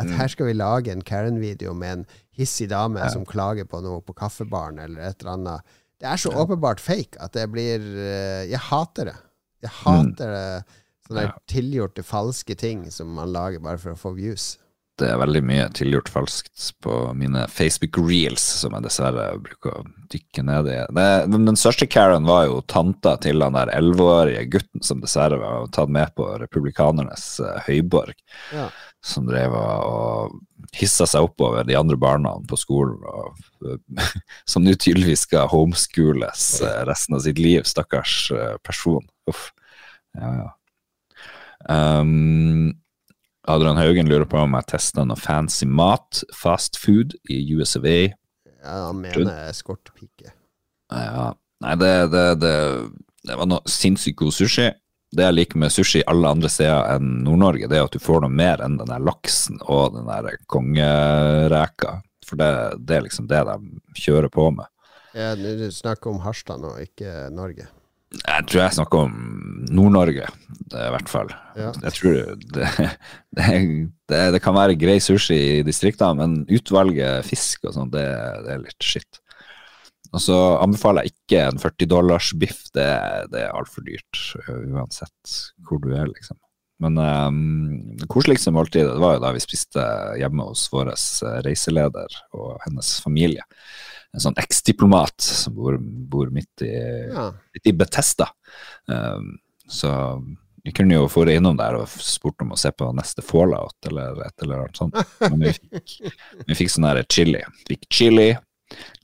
At her skal vi lage en Karen-video med en hissig dame som klager på noe på kaffebaren eller et eller annet. Det er så åpenbart fake at det blir eh, Jeg hater det. Jeg hater det. Sånne Ja. tilgjorte falske ting som man lager bare for å få views. det er veldig mye tilgjort falskt på mine Facebook reels, som jeg dessverre bruker å dykke ned i. Det, den største Karen var jo tanta til han der elleveårige gutten som dessverre var tatt med på republikanernes eh, høyborg, Ja. som drev og hissa seg oppover de andre barna på skolen, og, eh, [laughs] som nå tydeligvis skal homeschooles eh, resten av sitt liv, stakkars eh, person. Uff. Ja, ja. Um, Adrian Haugen lurer på om jeg testa noe fancy mat, fast food, i US of A. Ja, han mener eskortepike. Ja, nei, det, det, det, det var noe sinnssykt god sushi. Det jeg liker med sushi alle andre steder enn Nord-Norge, det er at du får noe mer enn den der laksen og den der kongereka. For det, det er liksom det de kjører på med. Ja, Du snakker om Harstad nå, ikke Norge. Jeg tror jeg snakker om Nord-Norge, er i hvert fall. Ja. Jeg tror [laughs] det, det, det, kan være grei sushi i distriktene, men utvalget fisk og sånn, det, det er litt shit. Og så anbefaler jeg ikke en 40 dollars biff, det, det er altfor dyrt, uh, uansett hvor du er, liksom. Men um, det koseligste måltidet det var jo da vi spiste hjemme hos vår eh, reiseleder og hennes familie. En sånn eksdiplomat som bor, bor midt i Ja. i Betesta. Um, så vi kunne jo få innom der og spurt om å se på neste Fallout eller et eller annet sånt. Men vi fikk, vi fikk sånn her chili. Vi Fikk chili.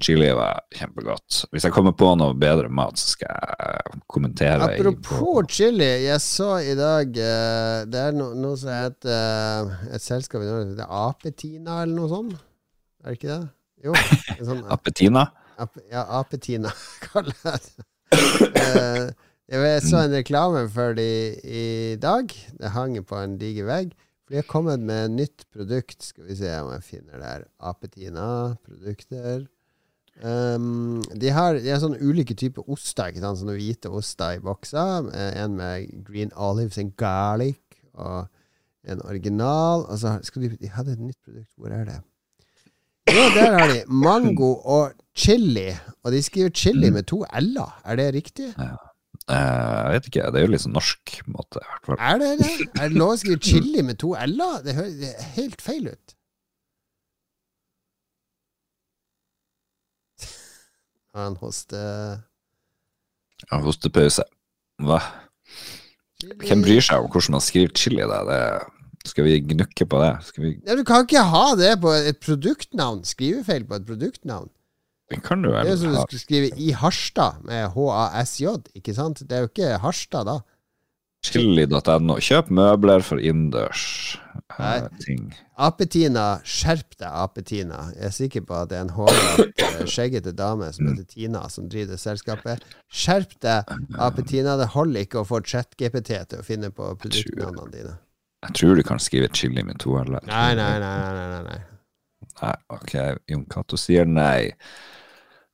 Chili var kjempegodt. Hvis jeg kommer på noe bedre mat, så skal jeg kommentere. Apropos chili, jeg så i dag uh, Det er no, noe som heter uh, et selskap i Norge som heter Apetina, eller noe sånt. Er det ikke det? Jo. [laughs] Sånn, Apetina? ap, ja, Apetina, [laughs] kaller jeg det. Uh, jeg så en reklame for de i dag. Det hang på en diger vegg. For de har kommet med et nytt produkt. Skal vi se om jeg finner det her. Apetina, produkter. Um, de, har, de er sånne ulike typer oster. Ikke sant? Sånne hvite oster i bokser. Eh, En med green olives and garlic, og en original. Og så skal de, de hadde et nytt produkt. Hvor er det? Jo, der har de mango og chili. Og de skriver chili med to l-er. Er det riktig? Ja. jeg vet ikke, det er jo sånn norsk måte, i hvert fall. Er det det? Er det lov å skrive chili med to l-er? Det høres helt feil ut. Han hoste... Ja, Hostepause. Hva? Hvem bryr seg om hvordan man skriver chili? Da? Det, skal vi gnukke på det? Vi, Ja, du kan ikke ha det på et produktnavn. Skrivefeil på et produktnavn. det kan du Det er som du skal skulle skrive i Harstad med H-A-S-J, ikke sant? Det er jo ikke Harstad da. Chili.no. Kjøp møbler for innendørs Nei. ting. Apetina, skjerp deg, Apetina. Jeg er sikker på at det er en hårete, eh, skjeggete dame som heter Tina, som driver selskapet. Skjerp deg, Apetina. Det holder ikke å få ChatGPT til å finne på produktnavnene dine. Jeg tror du kan skrive chili med to l. Nei, nei, nei. nei, nei, nei, nei. Nei, ok, Jon Cato sier nei.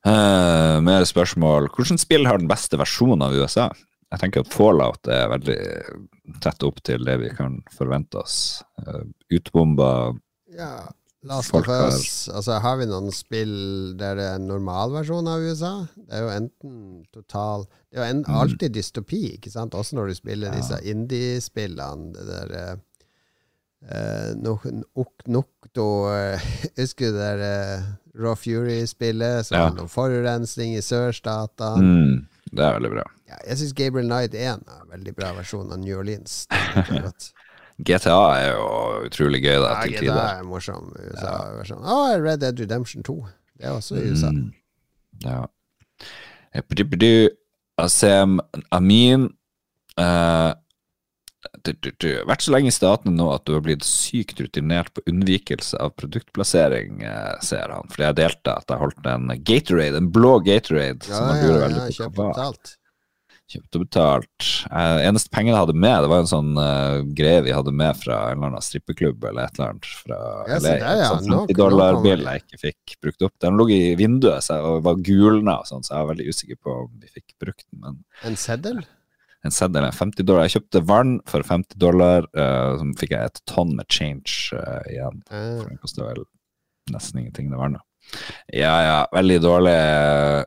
Uh, mer spørsmål. Hvilket spill har den beste versjonen av USA? Jeg tenker at Fallout er veldig tett opp til det vi kan forvente oss. Uh, utbomba Ja, Last of Us. Altså, har vi noen spill der det er en normalversjon av USA? Det er jo enten total Det er jo en, alltid dystopi, ikke sant? Også når du spiller disse indie-spillene. Det der uh, eh, nok- eh, [laughs] Husker du det der uh, Raw Fury-spillet som Ja. handler om forurensning i sørstatene? mm, Det er veldig bra. Ja, jeg syns Gabriel Knight 1 er en veldig bra versjon av New Orleans. [laughs] GTA er jo utrolig gøy, da, Ja, GTA tider. er morsom. USA-versjon. Å, Red Dead Redemption 2. Det er også i USA. Mm, ja. Epidipidi, Asem Amin eh, du, Vært så lenge i statene nå at du har blitt sykt rutinert på unnvikelse av produktplassering, eh, ser han. Fordi jeg delte at jeg holdt en Gatorade, en blå Gatorade. Ja, som ja, lurer ja, veldig på kjøpt hva og betalt. Og. Eh, eneste pengene jeg hadde med, det var en sånn uh, greie vi hadde med fra en eller annen strippeklubb eller et eller annet fra Ja, LA. der, ja. Sånn 50 dollar-bil jeg ikke fikk brukt opp. Den lå i vinduet så jeg var gulna og sånn, så jeg var veldig usikker på om vi fikk brukt den. Men En seddel? En seddel en 50 dollar. Jeg kjøpte vann for 50 dollar, uh, så fikk jeg et tonn med change uh, igjen. Eh, For den koster vel nesten ingenting, det vannet. Ja, ja, veldig dårlig. eh,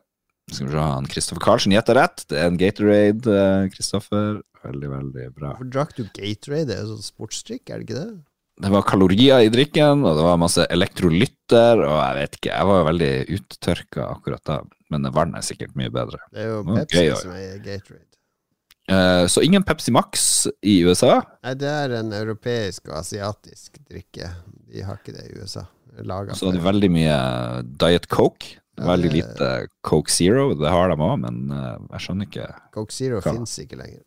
Skal vi se, han Kristoffer Karlsen gjetter rett. Det er en Gatorade, eh, Kristoffer. Veldig, veldig bra. Hvorfor drakk du Gatorade? Det er jo sånn sportsdrikk, er det ikke det? det var kalorier i drikken, og det var masse elektrolytter, og jeg vet ikke, jeg var veldig uttørka akkurat da, men vann er sikkert mye bedre. Det er jo Pepsi okay, som er Gatorade. Eh, så ingen Pepsi Max i USA. Nei, det er en europeisk og asiatisk drikke. De har ikke det i USA. Laget Så det er veldig mye Diet Coke. Ja, Veldig det- lite Coke Zero, det har de òg, men eh, jeg skjønner ikke Coke Zero Hva? fins ikke lenger.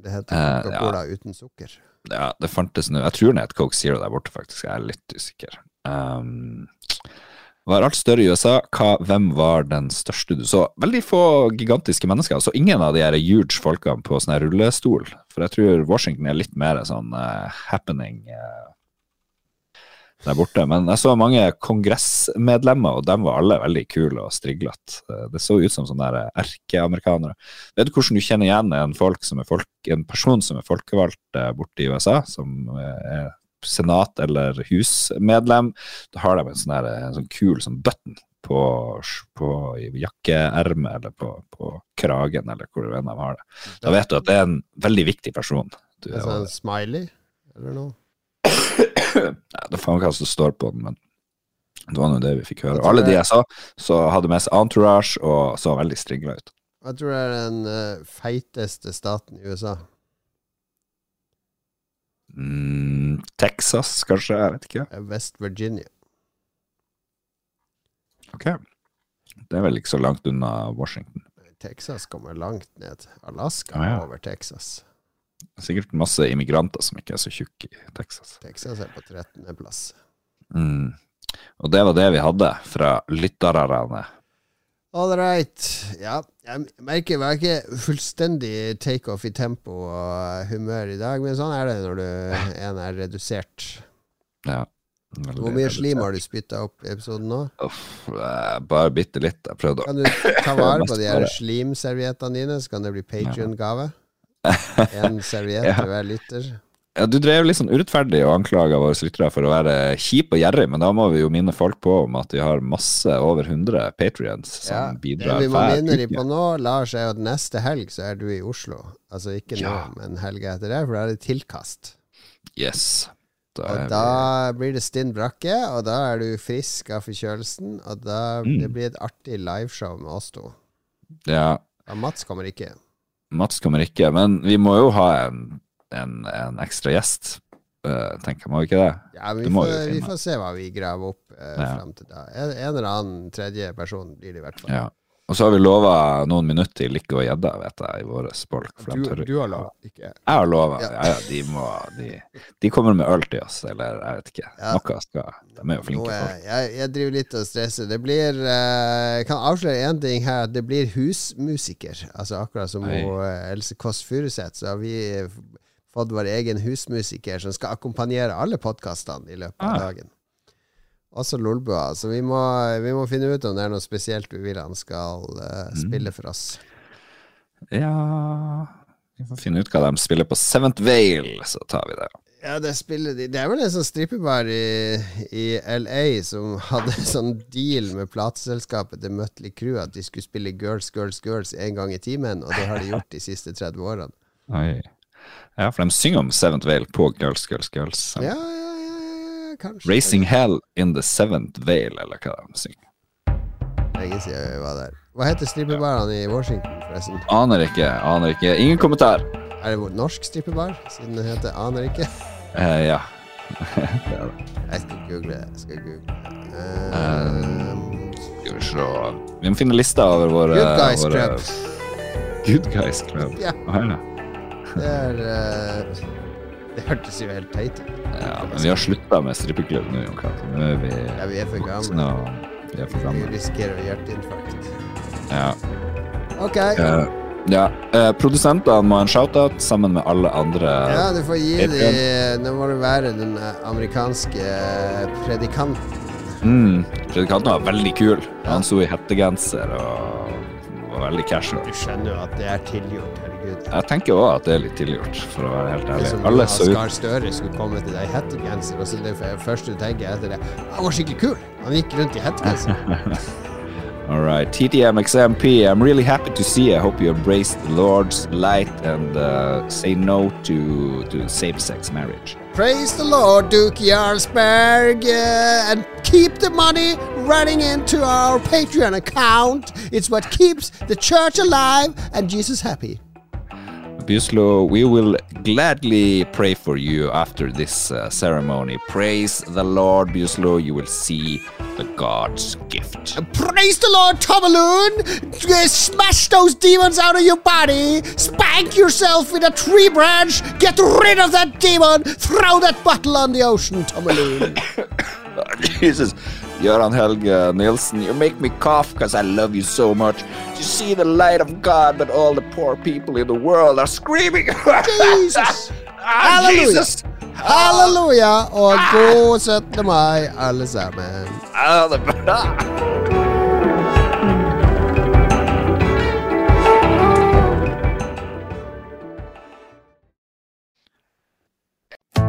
Det heter Eh, Coca-Cola uten sukker. Ja, det fantes nå Jeg tror det het Coke Zero der borte, faktisk. Jeg er litt usikker. Um, var alt større i USA? Hva, hvem var den største du så? Veldig få gigantiske mennesker. Så ingen av de her huge folkene på sånn rullestol. For jeg tror Washington er litt mer sånn uh, happening uh, der borte. Men jeg så mange kongressmedlemmer, og dem var alle veldig kule og striglete. Uh, Det så ut som sånne der erkeamerikanere. Vet du hvordan du kjenner igjen en, folk som folk, en person som er folkevalgt eh, borte i USA, som er senat- eller husmedlem? Da har de en sånn, der, en sånn kul sånn button på, på jakkeermet eller på, på kragen, eller hvor enn de har det. Da vet du at det er en veldig viktig person. Du, En sånn smiley eller noe. Nei, det er faen hva som står på den, men det var nå det vi fikk høre. Og alle de jeg sa, så hadde med seg entourage og så veldig stringla ut. Jeg tror det er den eh, feiteste staten i USA. Mm, Texas, kanskje? Jeg vet ikke. Er West Virginia. Ok. Det er vel ikke så langt unna Washington. Texas kommer langt ned. Alaska ah, ja. er over Texas. Er sikkert masse immigranter som ikke er så tjukke i Texas. Texas er på 13. plass. Mm. Og det var det vi hadde fra lytterne. All right. Ja, jeg merker jeg ikke fullstendig takeoff i tempo og humør i dag, men sånn er det når du en er redusert. Ja. Hvor mye slim har du spytta opp i episoden nå? Uff, eh, bare bitte litt. Jeg prøvde å Kan du ta vare på [laughs] de her slimserviettene dine, så kan det bli Patrion-gave? [laughs] En serviett til hver lytter. Ja, Du drev litt sånn urettferdig og anklaga våre lyttere for å være kjip og gjerrig, men da må vi jo minne folk på om at vi har masse over 100 patrions som Ja, det vi må minne de på nå, Lars, er at neste helg så er du i Oslo. Altså ikke nå, Ja. men helga etter det, for da er det tilkast. Yes. Da Og da blir det stinn brakke, og da er du frisk av forkjølelsen, og da Mm. det blir et artig liveshow med oss to. Ja, Og Mats kommer ikke. Mats kommer ikke, men vi må jo ha en, en, en ekstra gjest, Uh, tenker vi ikke det? Ja, vi, får, vi får se hva vi graver opp uh, Ja. frem til da. En, en eller annen tredje person blir det i hvert fall. Ja. Og så har vi lova noen minutter til Lykke og gjedda, vet jeg, i vår spolk. Du, du har lova, ikke jeg. Har lova. Ja. Ja. de må de, de kommer med øl til oss, eller jeg vet ikke. Ja. Noe skal De er jo flinke folk. jeg, jeg driver litt og stresser. Det blir eh, Jeg kan avsløre én ting her. At det blir husmusiker. Altså akkurat som eh, Else Kåss Furuseth, så vi fått vår egen husmusiker som skal akkompagnere alle podkastene i løpet av Ah. dagen. Også Lolbua. Så vi må, vi må finne ut om det er noe spesielt vi vil han skal Mm. spille for oss. Ja Vi får finne ut hva de spiller på Seventh Vale, så tar vi det. Ja, det spiller de Det er vel en sånn strippebar i, i LA som hadde sånn deal med plateselskapet til Mutley Crew at de skulle spille Girls, Girls, Girls en gang i timen, og det har de gjort de siste 30 årene. Oi. Ja, for de synger om Seventh Vale på Girls, Girls, Girls. Ja, ja, ja, ja, ja kanskje. Racing Hell in the Seventh Vale, eller hva de synger. Lenge siden vi var der. Hva heter strippebarene i Washington, forresten? Aner ikke, aner ikke. Ingen kommentar. Er det norsk strippebar, siden det heter Aner ikke? Uh, ja. [laughs] Jeg skal google. Jeg skal google. Eh, Skal vi se Vi må finne lista over våre Good Guys våre, Club. Good Guys Club. Ja. Ja. Det er uh, Det hørtes jo helt teit ut. ja, men vi har slutta med strippeklubb nå, Jon Cato. Nå er vi Ja, vi er for gamle. vi er for gamle. Vi risikerer hjerteinfarkt. Ja. Ok. Uh, ja. Eh, produsentene må ha en shout-out sammen med alle andre. Ja, du får gi dem de Nå må du være den eh, amerikanske predikanten. Mm, Predikanten var veldig kul. Han sto i hettegenser og var veldig casual. Du skjønner jo at det er tilgjort, herregud. Jeg tenker òg at det er litt tilgjort, for å være helt ærlig. som Alle så ut Gahr Støre skulle komme til deg i hettegenser, og så det første du tenker etter det Han var skikkelig kul! Han gikk rundt i hettegenser. [laughs] All right, TTM XMP, I'm really happy to see. you. I hope you embrace the Lord's light and uh, say no to, to same sex marriage. Praise the Lord, Duke Jarlsberg, uh, and keep the money running into our Patreon account. It's what keeps the church alive and Jesus happy. Buslo, we will gladly pray for you after this uh, ceremony. Praise the Lord, Buslo. You will see the God's gift. Praise the Lord, Tomaloon! Uh, Smash those demons out of your body! Spank yourself with a tree branch! Get rid of that demon! Throw that bottle on the ocean, Tomaloon! [coughs] Jesus, Göran Helge Nilsen, you make me cough because I love you so much. You see the light of God, but all the poor people in the world are screaming. [laughs] Jesus! Ah! Jesus! Halleluja! Og god 17. mai, alle sammen. Ah,